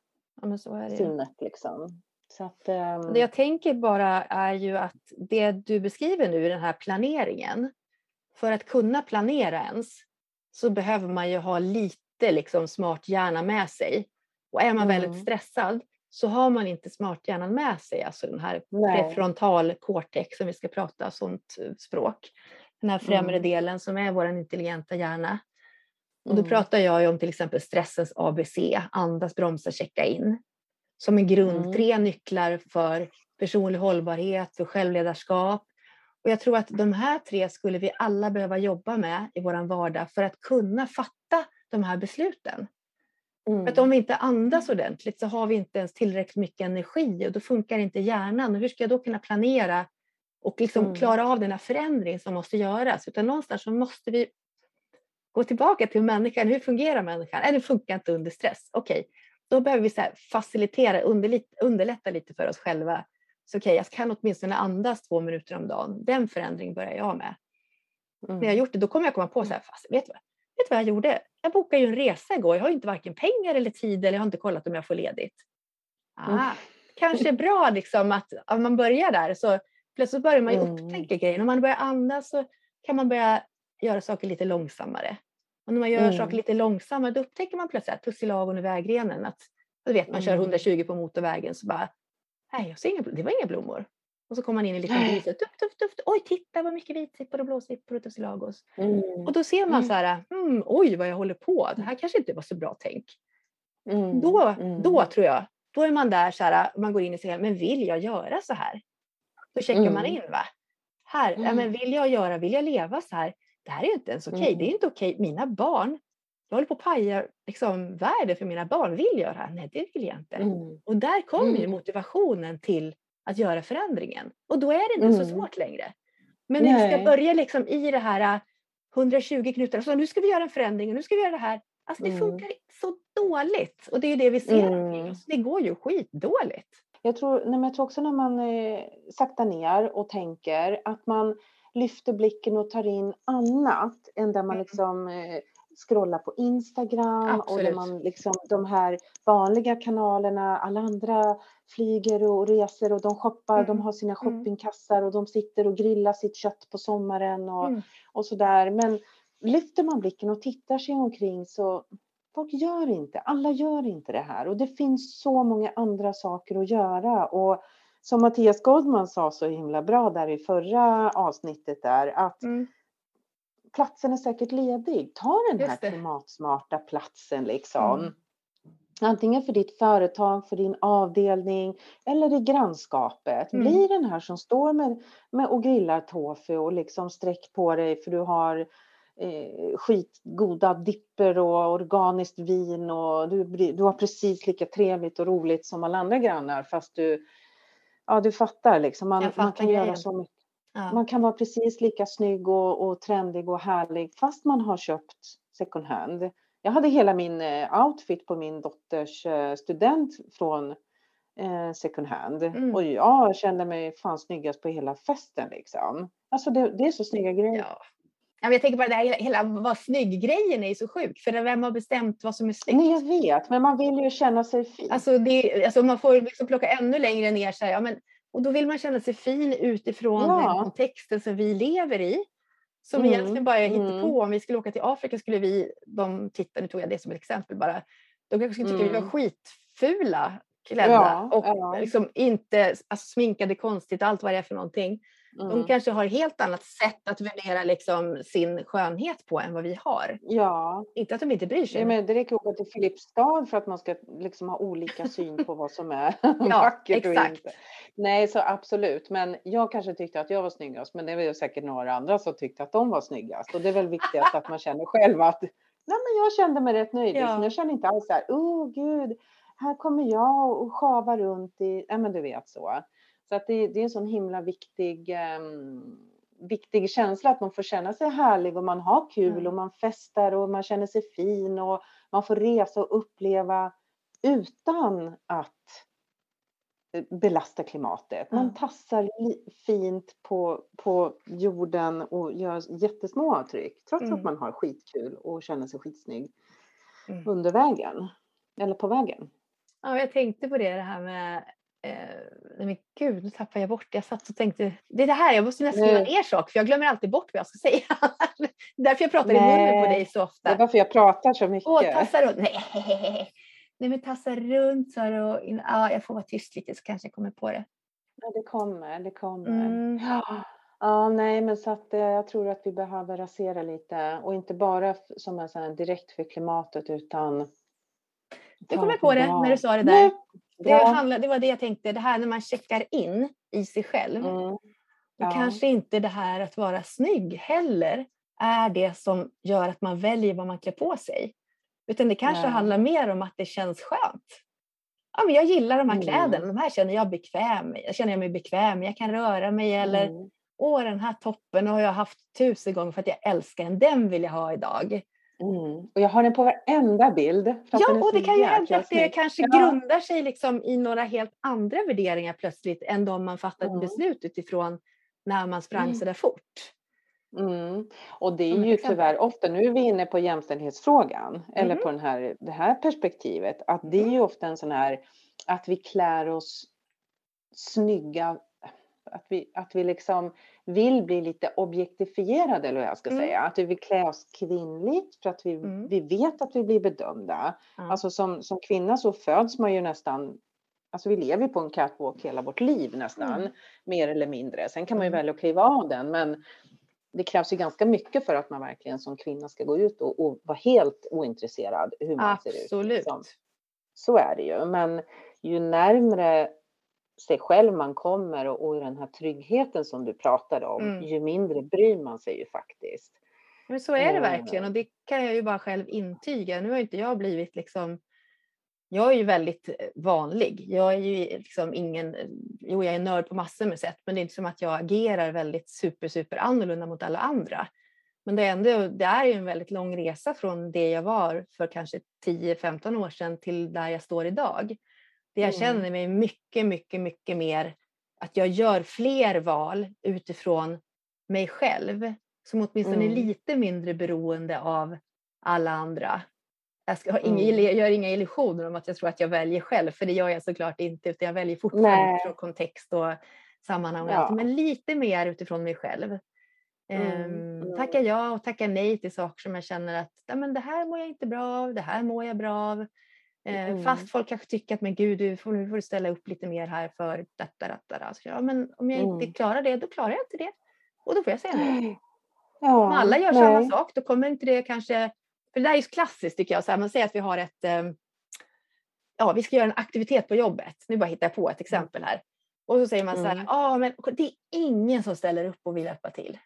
Ja, sinnet liksom. Så att, ehm, Det jag tänker bara är ju att det du beskriver nu, den här planeringen, för att kunna planera ens så behöver man ju ha lite liksom smart hjärna med sig. Och är man väldigt Mm. stressad så har man inte smart hjärnan med sig, alltså den här Nej. prefrontal cortex som vi ska prata sånt eh, språk. Den här främre Mm. delen som är vår intelligenta hjärna. Och då Mm. pratar jag om till exempel stressens ABC, andas, bromsa, checka in. Som en grund, Mm. tre nycklar för personlig hållbarhet, för självledarskap. Och jag tror att de här tre skulle vi alla behöva jobba med i vår vardag för att kunna fatta de här besluten. Mm. För att om vi inte andas ordentligt så har vi inte ens tillräckligt mycket energi och då funkar inte hjärnan. Och hur ska jag då kunna planera och liksom Mm. klara av den här förändringen som måste göras? Utan någonstans så måste vi gå tillbaka till människan. Hur fungerar människan? Nej, det funkar inte under stress. Okej, då behöver vi så facilitera, underlätta lite för oss själva. Så okej, jag kan åtminstone andas två minuter om dagen. Den förändringen börjar jag med. Mm. När jag har gjort det, då kommer jag komma på så här, fast vet du vad? Vet du vad jag gjorde? Jag bokade ju en resa igår. Jag har ju inte varken pengar eller tid eller jag har inte kollat om jag får ledigt. Ah, Mm. Kanske är bra liksom att om man börjar där så plötsligt börjar man ju Mm. upptäcka grejer. Om man börjar andas så kan man börja göra saker lite långsammare. Och när man gör Mm. saker lite långsammare då upptäcker man plötsligt att tussilagon i vägrenen. Att, du vet, man kör Mm. 120 på motorvägen så bara, nej, jag ser inga, det var inga blommor. Och så kommer man in i Nej. by, så tuff, tuff, tuff. oj titta vad mycket vitsippor och blåsippor och tussilagos. Mm. Och då ser man Mm. så här, hmm, oj vad jag håller på, det här kanske inte var så bra tänk. Mm. Då, Mm. då tror jag, då är man där så här, man går in i sig men vill jag göra så här? Då checkar man Mm. in va. Här, ja, men Mm. vill jag göra, vill jag leva så här? Det här är ju inte ens okej, Mm. det är inte okej. Mina barn, jag håller på att paja liksom, världen för mina barn. Vill jag det här? Nej, det vill jag inte. Mm. Och där kommer Mm. motivationen till att göra förändringen. Och då är det inte så Mm. svårt längre. Men när vi ska börja liksom i det här äh, 120 knutar, så nu ska vi göra en förändring och nu ska vi göra det här. Alltså det Mm. funkar så dåligt. Och det är ju det vi ser Mm. oss. Det går ju skitdåligt. Jag tror, nej men jag tror också när man eh, saktar ner och tänker att man lyfter blicken och tar in annat än där man Mm. liksom eh, scrollar på Instagram och Absolut. man liksom de här vanliga kanalerna, alla andra flyger och reser och de shoppar, de Mm. har sina Mm. shoppingkassar och de sitter och grillar sitt kött på sommaren och, Mm. och sådär. Men lyfter man blicken och tittar sig omkring så folk gör inte, alla gör inte det här och det finns så många andra saker att göra och som Mattias Goldman sa så himla bra där i förra avsnittet där att Mm. Platsen är säkert ledig. Ta den här Just det. klimatsmarta platsen liksom. Mm. Antingen för ditt företag, för din avdelning eller i grannskapet. Mm. Bli den här som står med, med och grillar tofu och liksom sträck på dig för du har eh, skitgoda dipper och organiskt vin och du, du har precis lika trevligt och roligt som alla andra grannar fast du, ja du fattar liksom. Man, Jag man fattar kan göra grejen. så mycket. Ja. Man kan vara precis lika snygg och, och trendig och härlig fast man har köpt second hand. Jag hade hela min eh, outfit på min dotters eh, student från eh, second hand. Mm. Och jag kände mig fan snyggast på hela festen liksom. Alltså det, det är så snygga grejer. Ja. Jag tänker bara det här hela, vad snygg-grejen är så sjuk. För vem har bestämt vad som är snyggt? Nej, jag vet, men man vill ju känna sig fin. Alltså, det, alltså man får liksom plocka ännu längre ner. Så här, ja, men, och då vill man känna sig fin utifrån Ja. den kontexten som vi lever i. Som Mm, egentligen bara är mm. på. Om vi skulle åka till Afrika skulle vi, de titta, nu tog jag det som ett exempel bara, de kanske skulle tycka vi var Mm. skitfula. klädda Ja, och ja. liksom inte alltså, sminkade konstigt, allt vad det är för någonting. De Mm. kanske har helt annat sätt att värdera liksom, sin skönhet på än vad vi har. Ja, Inte att de inte bryr sig. Ja, men det räcker att åka till Filipstad för att man ska liksom ha olika syn på vad som är Ja, vackert och exakt. inte. Nej, så absolut. Men jag kanske tyckte att jag var snyggast, men det var säkert några andra som tyckte att de var snyggast. Och det är väl viktigast att man känner själv att nej, men jag kände mig rätt nöjd. Ja. Liksom. Jag känner inte alls så här, oh gud, här kommer jag och sjava runt i, nej men du vet så. Så att det, det är en sån himla viktig ehm, viktig känsla att man får känna sig härlig och man har kul Mm. och man festar och man känner sig fin och man får resa och uppleva utan att eh, belasta klimatet. Man Ja. tassar fint på, på jorden och gör jättesmå avtryck trots Mm. att man har skitkul och känner sig skitsnygg Mm. under vägen. Eller på vägen. Ja, jag tänkte på det, det här med... Eh, nej men gud, nu tappade jag bort. Jag satt och tänkte... Det är det här, jag måste nästan skriva Nej. ner saker för jag glömmer alltid bort vad jag ska säga. Därför jag pratar i munnen på Nej, dig så Det är ofta. varför jag pratar så mycket. Åh, tassa runt. Nej, nej men tassa runt du. och Ja, jag får vara tyst lite så kanske jag kommer på det. Ja, det kommer, det kommer. Mm. Ja. Ja, nej, men så att eh, jag tror att vi behöver rasera lite och inte bara som en sån direkt för klimatet utan. Nu kom ta jag på det när du sa det där. Det, bra. handlar, det var det jag tänkte, det här när man checkar in i sig själv. Mm. Och Ja. kanske inte det här att vara snygg heller är det som gör att man väljer vad man klär på sig. Utan det kanske Nej. handlar mer om att det känns skönt. Ja, men jag gillar de här Mm. kläderna, de här känner jag bekväm Jag känner mig bekväm jag kan röra mig eller Mm. åh den här toppen har jag haft tusen gånger för att jag älskar den, den vill jag ha idag. Mm. Och jag har den på varenda bild. Ja, och det kan ju hända att det kanske Ja. grundar sig liksom i några helt andra värderingar plötsligt än de man fattat Mm. beslut utifrån när man sprang Mm. så där fort. Mm. Och det är ju tyvärr ofta, nu är vi inne på jämställdhetsfrågan, eller Mhm. på den här, det här perspektivet, att det är ju ofta en sån här, att vi klär oss snygga, att vi, att vi liksom vill bli lite objektifierade, eller vad jag ska Mm. säga. Att vi vill klä oss kvinnligt för att vi, Mm. vi vet att vi blir bedömda. Ja. Alltså som, som kvinna så föds man ju nästan Alltså vi lever ju på en catwalk hela vårt liv nästan, Mm. mer eller mindre. Sen kan man ju Mm. välja att kliva av den, men det krävs ju ganska mycket för att man verkligen som kvinna ska gå ut och, och vara helt ointresserad hur man ser ut. Absolut. liksom. Så är det ju, men ju närmre sig själv man kommer och, och den här tryggheten som du pratade om, Mm. ju mindre bryr man sig ju faktiskt. Men så är det Eh. verkligen och det kan jag ju bara själv intyga. Nu har inte jag blivit liksom jag är ju väldigt eh, vanlig. Jag är ju liksom ingen, jo jag är nörd på massor med sätt, men det är inte som att jag agerar väldigt super, super annorlunda mot alla andra. Men det är, ändå, det är ju en väldigt lång resa från det jag var för kanske 10-15 år sedan till där jag står idag. Det jag Mm. känner mig mycket, mycket, mycket mer att jag gör fler val utifrån mig själv som åtminstone är Mm. lite mindre beroende av alla andra. Jag ska ha inga, Mm. jag gör inga illusioner om att jag tror att jag väljer själv, för det gör jag såklart inte, utan jag väljer fortfarande Nej. utifrån kontext och sammanhang Ja. men lite mer utifrån mig själv. Mm, Ehm, mm. Tacka ja och tacka nej till saker som jag känner att "Nej, men det här mår jag inte bra av, det här mår jag bra av. Eh, Mm. Fast folk kanske tycker att men gud, du får, nu får du ställa upp lite mer här för detta, detta. Alltså, ja, men om jag inte Mm. klarar det, då klarar jag inte det. Och då får jag säga nej. Ja, Om alla gör samma nej. sak, då kommer inte det kanske... För det där är ju klassiskt tycker jag. Så här, man säger att vi har ett... eh, Ja, vi ska göra en aktivitet på jobbet. Nu bara hittar jag på ett exempel här. Och så säger man så här, Mm. men det är ingen som ställer upp och vill hjälpa till.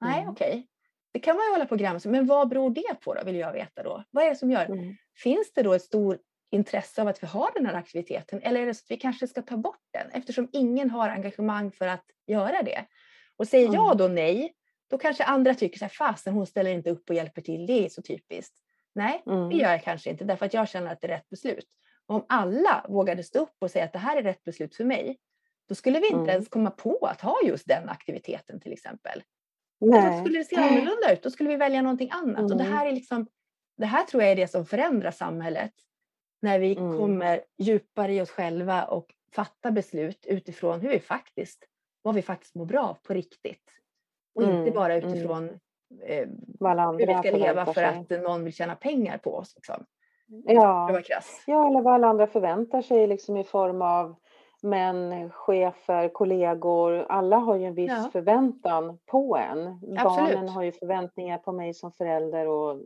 Nej, Mm. okej. Det kan man ju hålla på och granska, men vad beror det på då, vill jag veta då. Vad är det som gör? Mm. Finns det då ett stort intresse av att vi har den här aktiviteten eller är det så att vi kanske ska ta bort den eftersom ingen har engagemang för att göra det? Och säger Mm. jag då nej, då kanske andra tycker så här, fasen hon ställer inte upp och hjälper till, det är så typiskt. Nej, det Mm. gör jag kanske inte därför att jag känner att det är rätt beslut. Och om alla vågade stå upp och säga att det här är rätt beslut för mig, då skulle vi inte Mm. ens komma på att ha just den aktiviteten till exempel. Då Nej. skulle det se annorlunda ut. Då skulle vi välja någonting annat. Och det Mm. här är liksom, det här tror jag är det som förändrar samhället. När vi Mm. kommer djupare i oss själva och fattar beslut utifrån hur vi faktiskt, vad vi faktiskt mår bra av på riktigt. Och inte Mm, bara mm. utifrån eh, hur vi ska leva för sig. att någon vill tjäna pengar på oss. Liksom. Ja. ja, eller vad alla andra förväntar sig liksom i form av män, chefer, kollegor. Alla har ju en viss Ja. förväntan på en. Barnen Absolut. har ju förväntningar på mig som förälder och,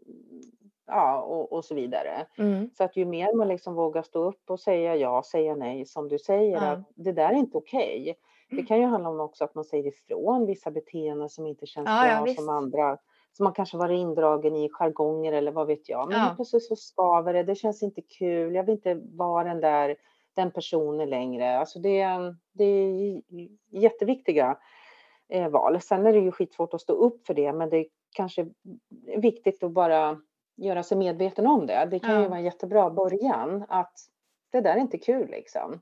ja, och, och så vidare. Mm. Så att ju mer man liksom vågar stå upp och säga ja, säga nej, som du säger, Ja. att det där är inte okej. Det kan ju handla om också att man säger ifrån vissa beteenden som inte känns Ja, ja, bra visst. som andra, som man kanske varit indragen i jargonger eller vad vet jag. Men Ja. plötsligt så skaver det, det känns inte kul, jag vill inte vara den där, den personen längre. Alltså det, är- det är jätteviktiga eh, val. Sen är det ju skitsvårt att stå upp för det, men det är kanske är viktigt att bara göra sig medveten om det. Det kan ju Ja. vara en jättebra början att det där är inte kul liksom.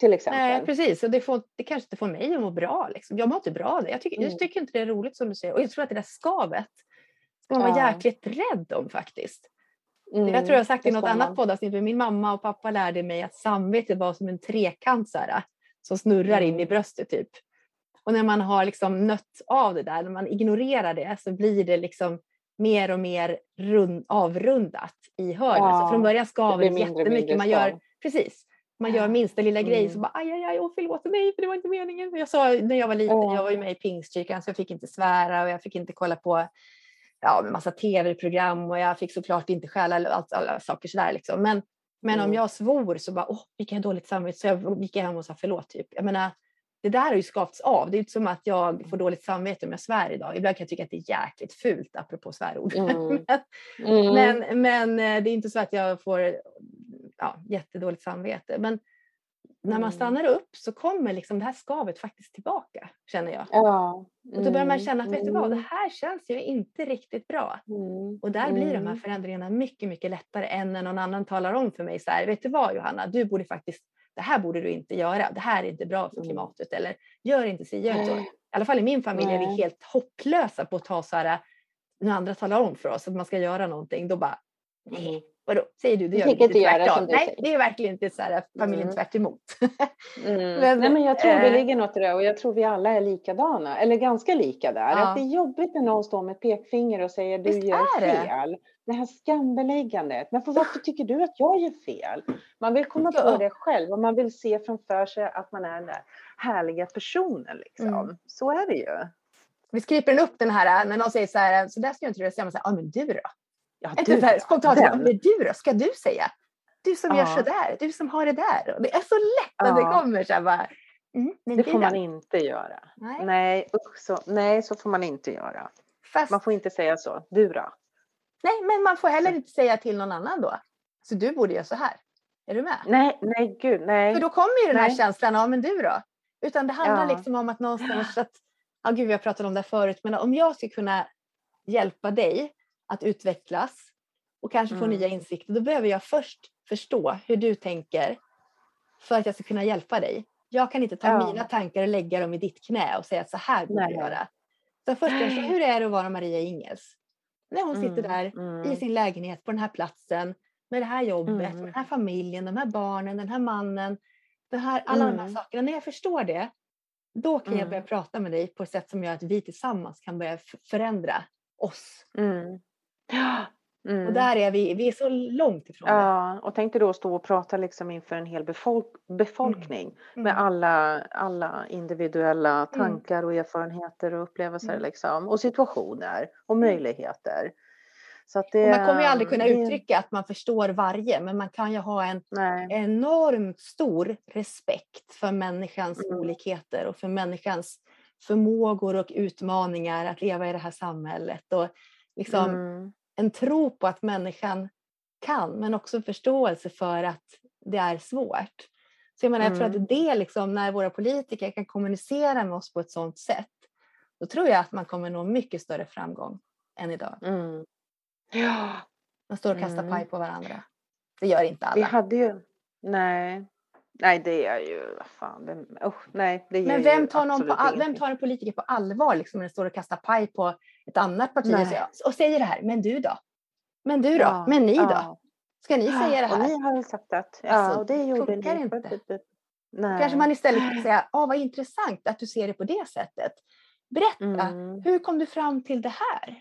Till exempel. Nej, precis. Och det, får, det kanske inte får mig att må bra. Liksom. Jag mår inte bra av det. Jag tycker, Mm. jag tycker inte det är roligt som du säger. Och jag tror att det där skavet ska man vara Ja. jäkligt rädd om faktiskt. Mm, Jag tror jag har sagt i något annat poddavsnitt, men min mamma och pappa lärde mig att samvetet var som en trekant så här, som snurrar in i Mm. bröstet typ. Och när man har liksom nött av det där, när man ignorerar det så blir det liksom mer och mer rund, avrundat i hörnen. Så Ja, från början skaver det mindre jättemycket. mindre Man gör, precis, man gör minsta lilla grej så Mm. bara aj, aj, aj, åh, förlåt mig för det var inte meningen. Jag sa när jag var liten, Ja. jag var ju med i Pingstkyrkan så jag fick inte svära och jag fick inte kolla på ja, massa tv-program och jag fick såklart inte stjäla allt, alla saker sådär liksom. Men, men om Mm. jag svor så bara, åh, jag dåligt samvete så jag gick hem och sa förlåt typ. Jag menar, det där har ju skavts av. Det är inte som att jag får dåligt samvete om jag svär idag. Ibland kan jag tycka att det är jäkligt fult apropå svärord. Mm. men, Mm. men, men eh, det är inte så att jag får ja, jättedåligt samvete. Men när man Mm. stannar upp så kommer liksom det här skavet faktiskt tillbaka, känner jag. Ja. Och då börjar man Mm, känna att vet du vad, det mm, här känns ju inte riktigt bra. mm, Och där blir de här mm. förändringarna mycket, mycket lättare än när någon annan talar om för mig så här, vet du vad Johanna, du borde faktiskt, det här borde du inte göra, det här är inte bra för Mm. klimatet eller gör inte si, gör inte så. I alla fall i min familj är vi helt hopplösa på att ta så här, när andra talar om för oss att man ska göra någonting, då bara, nej, Mm. vadå, säger du, det gör vi inte tvärtom. Nej, det är verkligen inte så här familjen Mm. tvärt emot. Mm. Men, Nej, men jag tror det eh, ligger något i det och jag tror vi alla är likadana, eller ganska lika där. Ja. Att det är jobbigt när någon står med pekfinger och säger du Visst gör fel. Det här skambeläggandet. Men för varför tycker du att jag gör fel? Man vill komma Ja. på det själv och man vill se framför sig att man är den där härliga personen. Liksom. Mm. Så är det ju. Vi skriper den upp den här, när någon säger så här, så där ska jag inte så säger man här, ja men du då? Ja, Inte så här, ja, spontant, ja, men du då? Ska du säga? Du som gör Ja. så där, du som har det där. Och det är så lätt att det Ja. kommer så här bara, mm, Det du får man inte göra. Nej. Nej, så, nej, så får man inte göra. Fast, Man får inte säga så. Du då? Nej, men man får heller inte säga till någon annan då. Så du borde göra så här. Är du med? Nej, nej, gud, nej. För då kommer ju den här Nej. känslan, ja men du då? Utan det handlar Ja. liksom om att någonstans att, ja gud vi har pratat om det här förut, men om jag ska kunna hjälpa dig att utvecklas och kanske få Mm. nya insikter, då behöver jag först förstå hur du tänker för att jag ska kunna hjälpa dig. Jag kan inte ta Ja. mina tankar och lägga dem i ditt knä och säga att så här borde du göra. Så först hur är det att vara Maria Ingels? När hon sitter Mm, där i mm. sin lägenhet på den här platsen med det här jobbet, Mm. den här familjen, de här barnen, den här mannen, det här, alla de här Mm. sakerna. När jag förstår det, då kan jag Mm. börja prata med dig på ett sätt som gör att vi tillsammans kan börja förändra oss. Mm. Ja. Mm. Och där är vi, vi är så långt ifrån det. Ja, och tänk dig då stå och prata liksom inför en hel befolk befolkning med Mm. alla, alla individuella tankar och erfarenheter och upplevelser Mm. liksom, och situationer och möjligheter. Så att det, man kommer ju aldrig kunna det- uttrycka att man förstår varje, men man kan ju ha en Nej. enormt stor respekt för människans Mm. olikheter och för människans förmågor och utmaningar att leva i det här samhället. Och liksom Mm. En tro på att människan kan, men också förståelse för att det är svårt. Så jag menar, jag tror Mm. att det liksom, när våra politiker kan kommunicera med oss på ett sådant sätt, då tror jag att man kommer nå mycket större framgång än idag. Mm. Ja, Man står och kastar Mm. paj på varandra. Det gör inte vi alla. hade ju... Nej. Nej, det är ju... Fan, det, usch, nej, det Men vem tar, någon på all, vem tar en politiker på allvar liksom, när det står och kastar paj på ett annat parti och säger, och säger det här, men du då? Men du då? Ja, Men ni då? Ska ni säga det Och här? ni har ju sagt att... Ja, Alltså, och det gjorde ni. inte. Nej. Kanske man istället kan säga, åh vad intressant att du ser det på det sättet. Berätta, Mm. hur kom du fram till det här?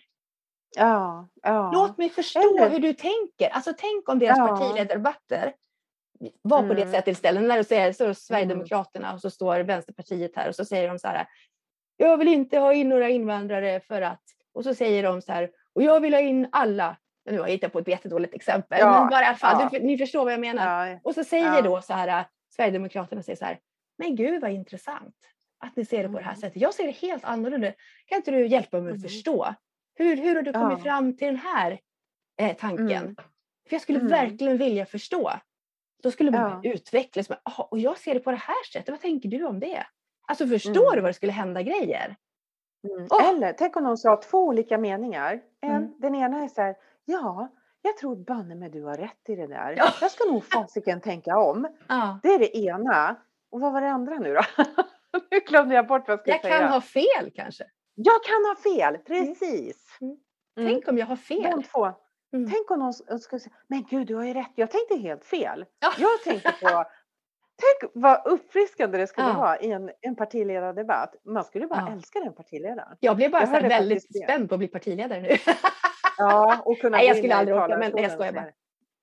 Ja, ja. Låt mig förstå Eller- hur du tänker. Alltså tänk om deras Ja. partiledardebatter var på det Mm. sättet istället. När du säger så det Sverigedemokraterna och så står Vänsterpartiet här och så säger de så här. Jag vill inte ha in några invandrare för att. Och så säger de så här. Och jag vill ha in alla. Nu har jag hittat på ett jättedåligt exempel. Ja, Men bara i alla fall, ja. du, ni förstår vad jag menar. ja. Och så säger då så här. äh, Sverigedemokraterna säger så här. Men gud vad intressant att ni ser det på det här Mm. sättet. Jag ser det helt annorlunda. Kan inte du hjälpa mig att Mm. förstå? Hur, hur har du kommit fram till den här eh, tanken? Mm. För jag skulle Mm. verkligen vilja förstå. Då skulle man Ja. utvecklas. Men, "Aha, och jag ser det på det här sättet. Vad tänker du om det? Alltså förstår Mm. du vad det skulle hända grejer? Mm. Åh! Eller tänk om någon sa två olika meningar. En, Mm. Den ena är så här, ja, jag tror banne med du har rätt i det där. Ja. Jag ska nog fasiken tänka om. Ja. Det är det ena. Och vad var det andra nu då? nu glömde jag bort vad jag skulle Jag säga. kan ha fel kanske. Jag kan ha fel, precis. Mm. Mm. Tänk om jag har fel. De två. Mm. Tänk om någon skulle säga, men gud du har ju rätt, jag tänkte helt fel. Ja. Jag tänkte på, tänk vad uppfriskande det skulle Ja. vara i en, en partiledardebatt. Man skulle bara Ja. älska den partiledaren. Jag blev bara Jag så väldigt spänd på att bli partiledare nu. Ja, och kunna Nej, jag skulle aldrig orka, men- jag skojar bara.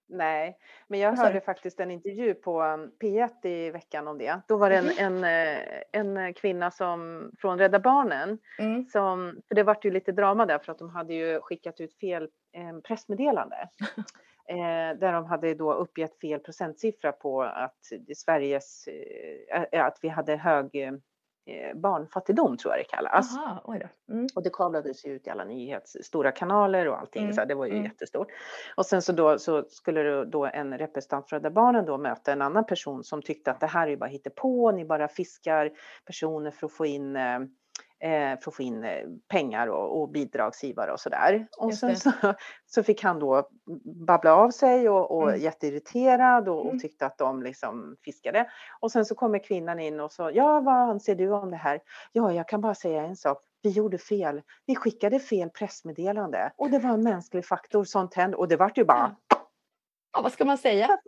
Nej, men jag hörde faktiskt en intervju på um, P1 i veckan om det. Då var det en, Mhm. en, eh, en eh, kvinna som, från Rädda Barnen Mm. som, för det vart ju lite drama där för att de hade ju skickat ut fel eh, pressmeddelande. Eh, där de hade då uppgett fel procentsiffra på att Sveriges, eh, att vi hade hög eh, barnfattigdom tror jag det kallas. Aha. Mm. Och det kablades ut i alla nyhets, stora kanaler och allting, Mm, så det var ju mm. jättestort. Och sen så då så skulle då en representant för Rädda Barnen då möta en annan person som tyckte att det här är ju bara hittepå, ni bara fiskar personer för att få in eh, för att få in eh, pengar och, och bidragsgivare och sådär. Och sen så, så fick han då babbla av sig och, och Mm. jätteirriterad och, Mm. och tyckte att de liksom fiskade. Och sen så kommer kvinnan in och så, ja vad anser du om det här? Ja, jag kan bara säga en sak. Vi gjorde fel. Vi skickade fel pressmeddelande och det var en mänsklig faktor. Sånt hände och det vart ju bara Ja, vad ska man säga?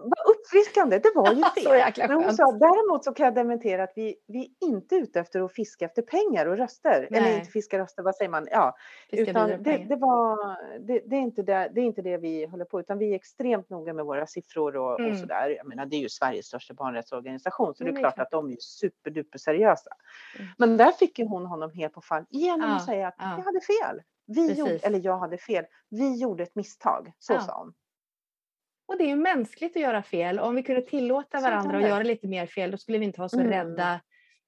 Uppfriskande. Det var ju jäkla Men hon sa däremot så kan jag dementera att vi, vi är inte ute efter att fiska efter pengar och röster. Eller Nej. inte fiska röster, vad säger man? Ja, Fiska utan det, det, var, det, det, är inte det, det är inte det vi håller på utan vi är extremt noga med våra siffror och, Mm. och sådär. Jag menar, det är ju Sveriges största barnrättsorganisation så det är det klart att de är superduper seriösa. Mm. Men där fick ju hon honom helt på fall genom Ja, att säga att ja. jag hade fel. Vi gjorde, eller jag hade fel. Vi gjorde ett misstag. Så Ja. sa hon. Och det är ju mänskligt att göra fel. Om vi kunde tillåta varandra att göra lite mer fel, då skulle vi inte ha så Mm. rädda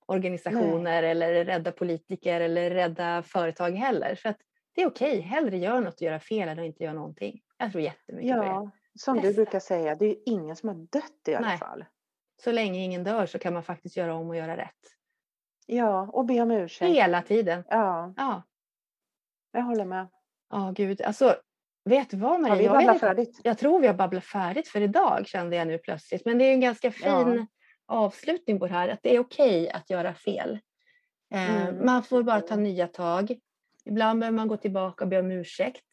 organisationer eller rädda politiker eller rädda företag heller. För att det är okej, hellre gör något och göra fel än att inte göra någonting. Jag tror jättemycket på det. Ja, som du Bästa. brukar säga, det är ju ingen som har dött i alla Nej. fall. Så länge ingen dör så kan man faktiskt göra om och göra rätt. Ja, och be om ursäkt. Hela tiden. Ja, Ja, jag håller med. ja gud. Alltså, vet du vad Marie? Har vi jag, babblat inte- färdigt? jag tror vi har babblat färdigt för idag kände jag nu plötsligt. Men det är en ganska fin Ja. avslutning på det här. Att det är okej att göra fel. Eh, Mm. Man får bara ta nya tag. Ibland behöver man gå tillbaka och be om ursäkt.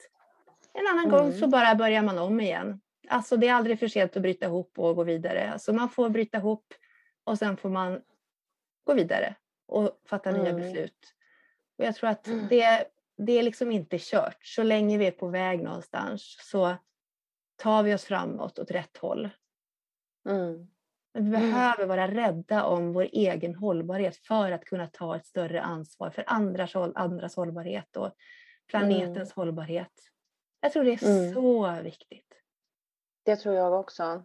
En annan gång så Mm. bara börjar man om igen. Alltså det är aldrig för sent att bryta ihop och gå vidare. Alltså man får bryta ihop och sen får man gå vidare och fatta nya Mm. beslut. Och jag tror att Mm. det, det är liksom inte kört. Så länge vi är på väg någonstans så tar vi oss framåt åt rätt håll. Mm. Men vi Mm. behöver vara rädda om vår egen hållbarhet för att kunna ta ett större ansvar för andras, andras hållbarhet och planetens hållbarhet. Jag tror det är Mm. så viktigt. Det tror jag också.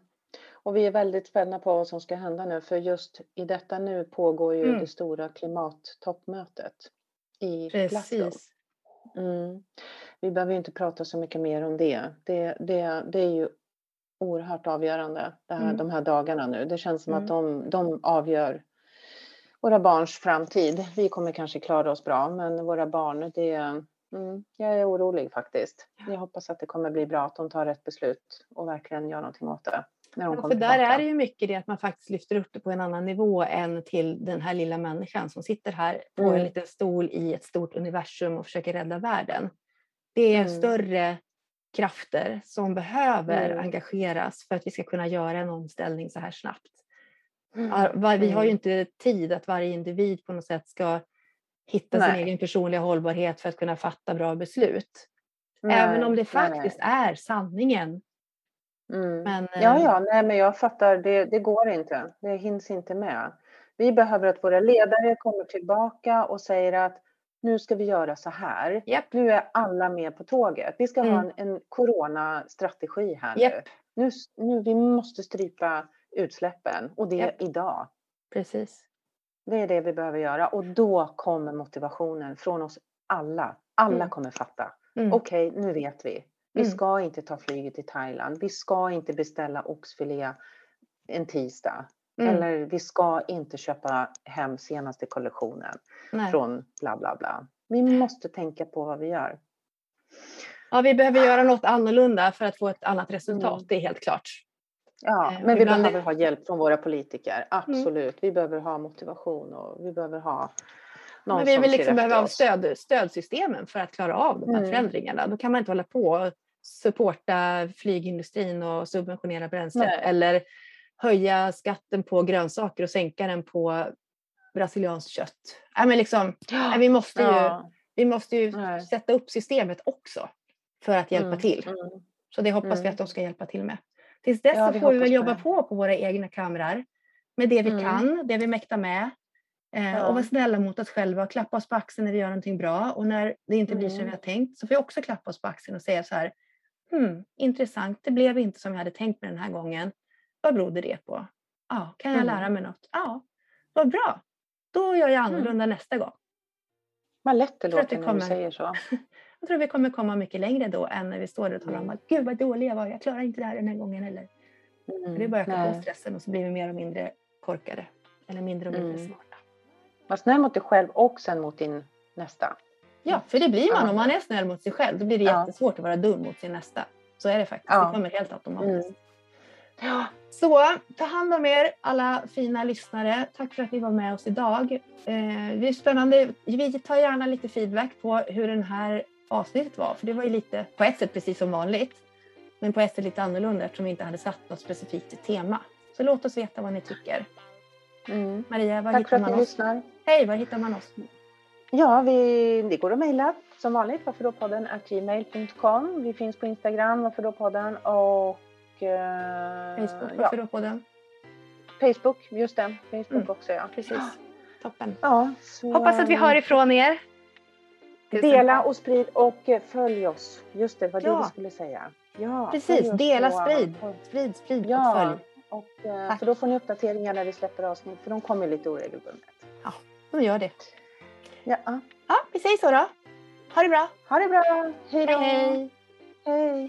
Och vi är väldigt spända på vad som ska hända nu, för just i detta nu pågår ju Mm. det stora klimattoppmötet i Glasgow. Mm. Vi behöver inte prata så mycket mer om det. Det, det, det är ju oerhört avgörande här, Mm. de här dagarna nu. Det känns som Mm. att de, de avgör våra barns framtid. Vi kommer kanske klara oss bra, men våra barn, det, mm, jag är orolig faktiskt. Jag hoppas att det kommer bli bra, att de tar rätt beslut och verkligen gör någonting åt det. När de Ja, för där tillbaka. är det ju mycket det att man faktiskt lyfter upp det på en annan nivå än till den här lilla människan som sitter här på en Mm. liten stol i ett stort universum och försöker rädda världen. Det är Mm. större krafter som behöver Mm. engageras för att vi ska kunna göra en omställning så här snabbt. Mm. Vi har ju Mm. inte tid att varje individ på något sätt ska hitta sin Nej. egen personliga hållbarhet för att kunna fatta bra beslut. Även om det nej. faktiskt är sanningen. Mm. Men, Ja, eh, ja, nej, men jag fattar, det, det går inte. Det hinns inte med. Vi behöver att våra ledare kommer tillbaka och säger att nu ska vi göra så här. Japp. Nu är alla med på tåget. Vi ska ha Mm. en, en coronastrategi här nu. Japp. nu. Nu vi måste strypa utsläppen och det Japp. idag. Precis. Det är det vi behöver göra och då kommer motivationen från oss alla. Alla Mm. kommer fatta. Mm. Okej, nu vet vi. Vi Mm. ska inte ta flyget till Thailand. Vi ska inte beställa oxfilé en tisdag. Mm. Eller vi ska inte köpa hem senaste kollektionen Nej. från bla bla bla. Vi måste tänka på vad vi gör. Ja, vi behöver göra något annorlunda för att få ett annat resultat, Mm. det är helt klart. Ja, Eh, men vi ibland behöver ha hjälp från våra politiker. Mm. Absolut. Vi behöver ha motivation och vi behöver ha någon Men vi som vill liksom behöva stöd, stödsystemen för att klara av de här Mm. förändringarna. Då kan man inte hålla på och supporta flygindustrin och subventionera bränslet Nej. eller höja skatten på grönsaker och sänka den på brasilianskt kött. Nej, men liksom, nej, vi måste ju, Ja. vi måste ju Nej. sätta upp systemet också för att hjälpa Mm, till. mm. Så det hoppas vi Mm. att de ska hjälpa till med. Tills dess Ja, så vi får vi väl jobba på på våra egna kamrar med det vi Mm. kan, det vi mäktar med. Eh, Ja. Och vara snälla mot oss själva och klappa oss på axeln när vi gör någonting bra. Och när det inte blir som Mm. vi har tänkt så får vi också klappa oss på axeln och säga så här. Hmm, intressant, det blev inte som jag hade tänkt mig den här gången. Vad berodde det på? Ja, kan jag Mm. lära mig något? Ja, vad bra. Då gör jag annorlunda nästa gång. Vad lätt det låter när du säger så. Jag tror vi kommer komma mycket längre då än när vi står där och talar om Mm. att gud vad dålig jag var, jag klarar inte det här den här gången heller. Mm, det bara ökar på stressen och så blir vi mer och mindre korkade. Eller mindre och mindre Mm. smarta. Var snäll mot dig själv och sen mot din nästa. Ja, för det blir man Ja. om man är snäll mot sig själv. Då blir det Ja. jättesvårt att vara dum mot sin nästa. Så är det faktiskt. Ja. Det kommer helt automatiskt. Mm. Ja. Så ta hand om er alla fina lyssnare. Tack för att ni var med oss idag. Eh, det är spännande. Vi tar gärna lite feedback på hur den här avsnittet var. För det var ju lite på ett sätt precis som vanligt. Men på ett sätt lite annorlunda eftersom vi inte hade satt något specifikt tema. Så låt oss veta vad ni tycker. Mm. Maria, var Tack hittar man oss? lyssnar. Hej, var hittar man oss? Ja, vi, det går att mejla som vanligt. Varför då podden gmail.com. Vi finns på Instagram, varför då podden och eh, Facebook, ja, varför då på den? Facebook, just det. Facebook Mm. också ja. Precis. Toppen. ja så, Hoppas att vi hör ifrån er. Dela och sprid och eh, följ oss. Just det, vad det Ja. vi skulle säga. Ja, Precis, följ dela, sprid. Sprid, sprid och Ja, följ. och, eh, Tack. för då får ni uppdateringar när vi släpper avsnitt för de kommer lite oregelbundet. De gör det. Ja, Ja, vi säger så då. Ha det bra. ha det bra. Hej då. Hej, hej.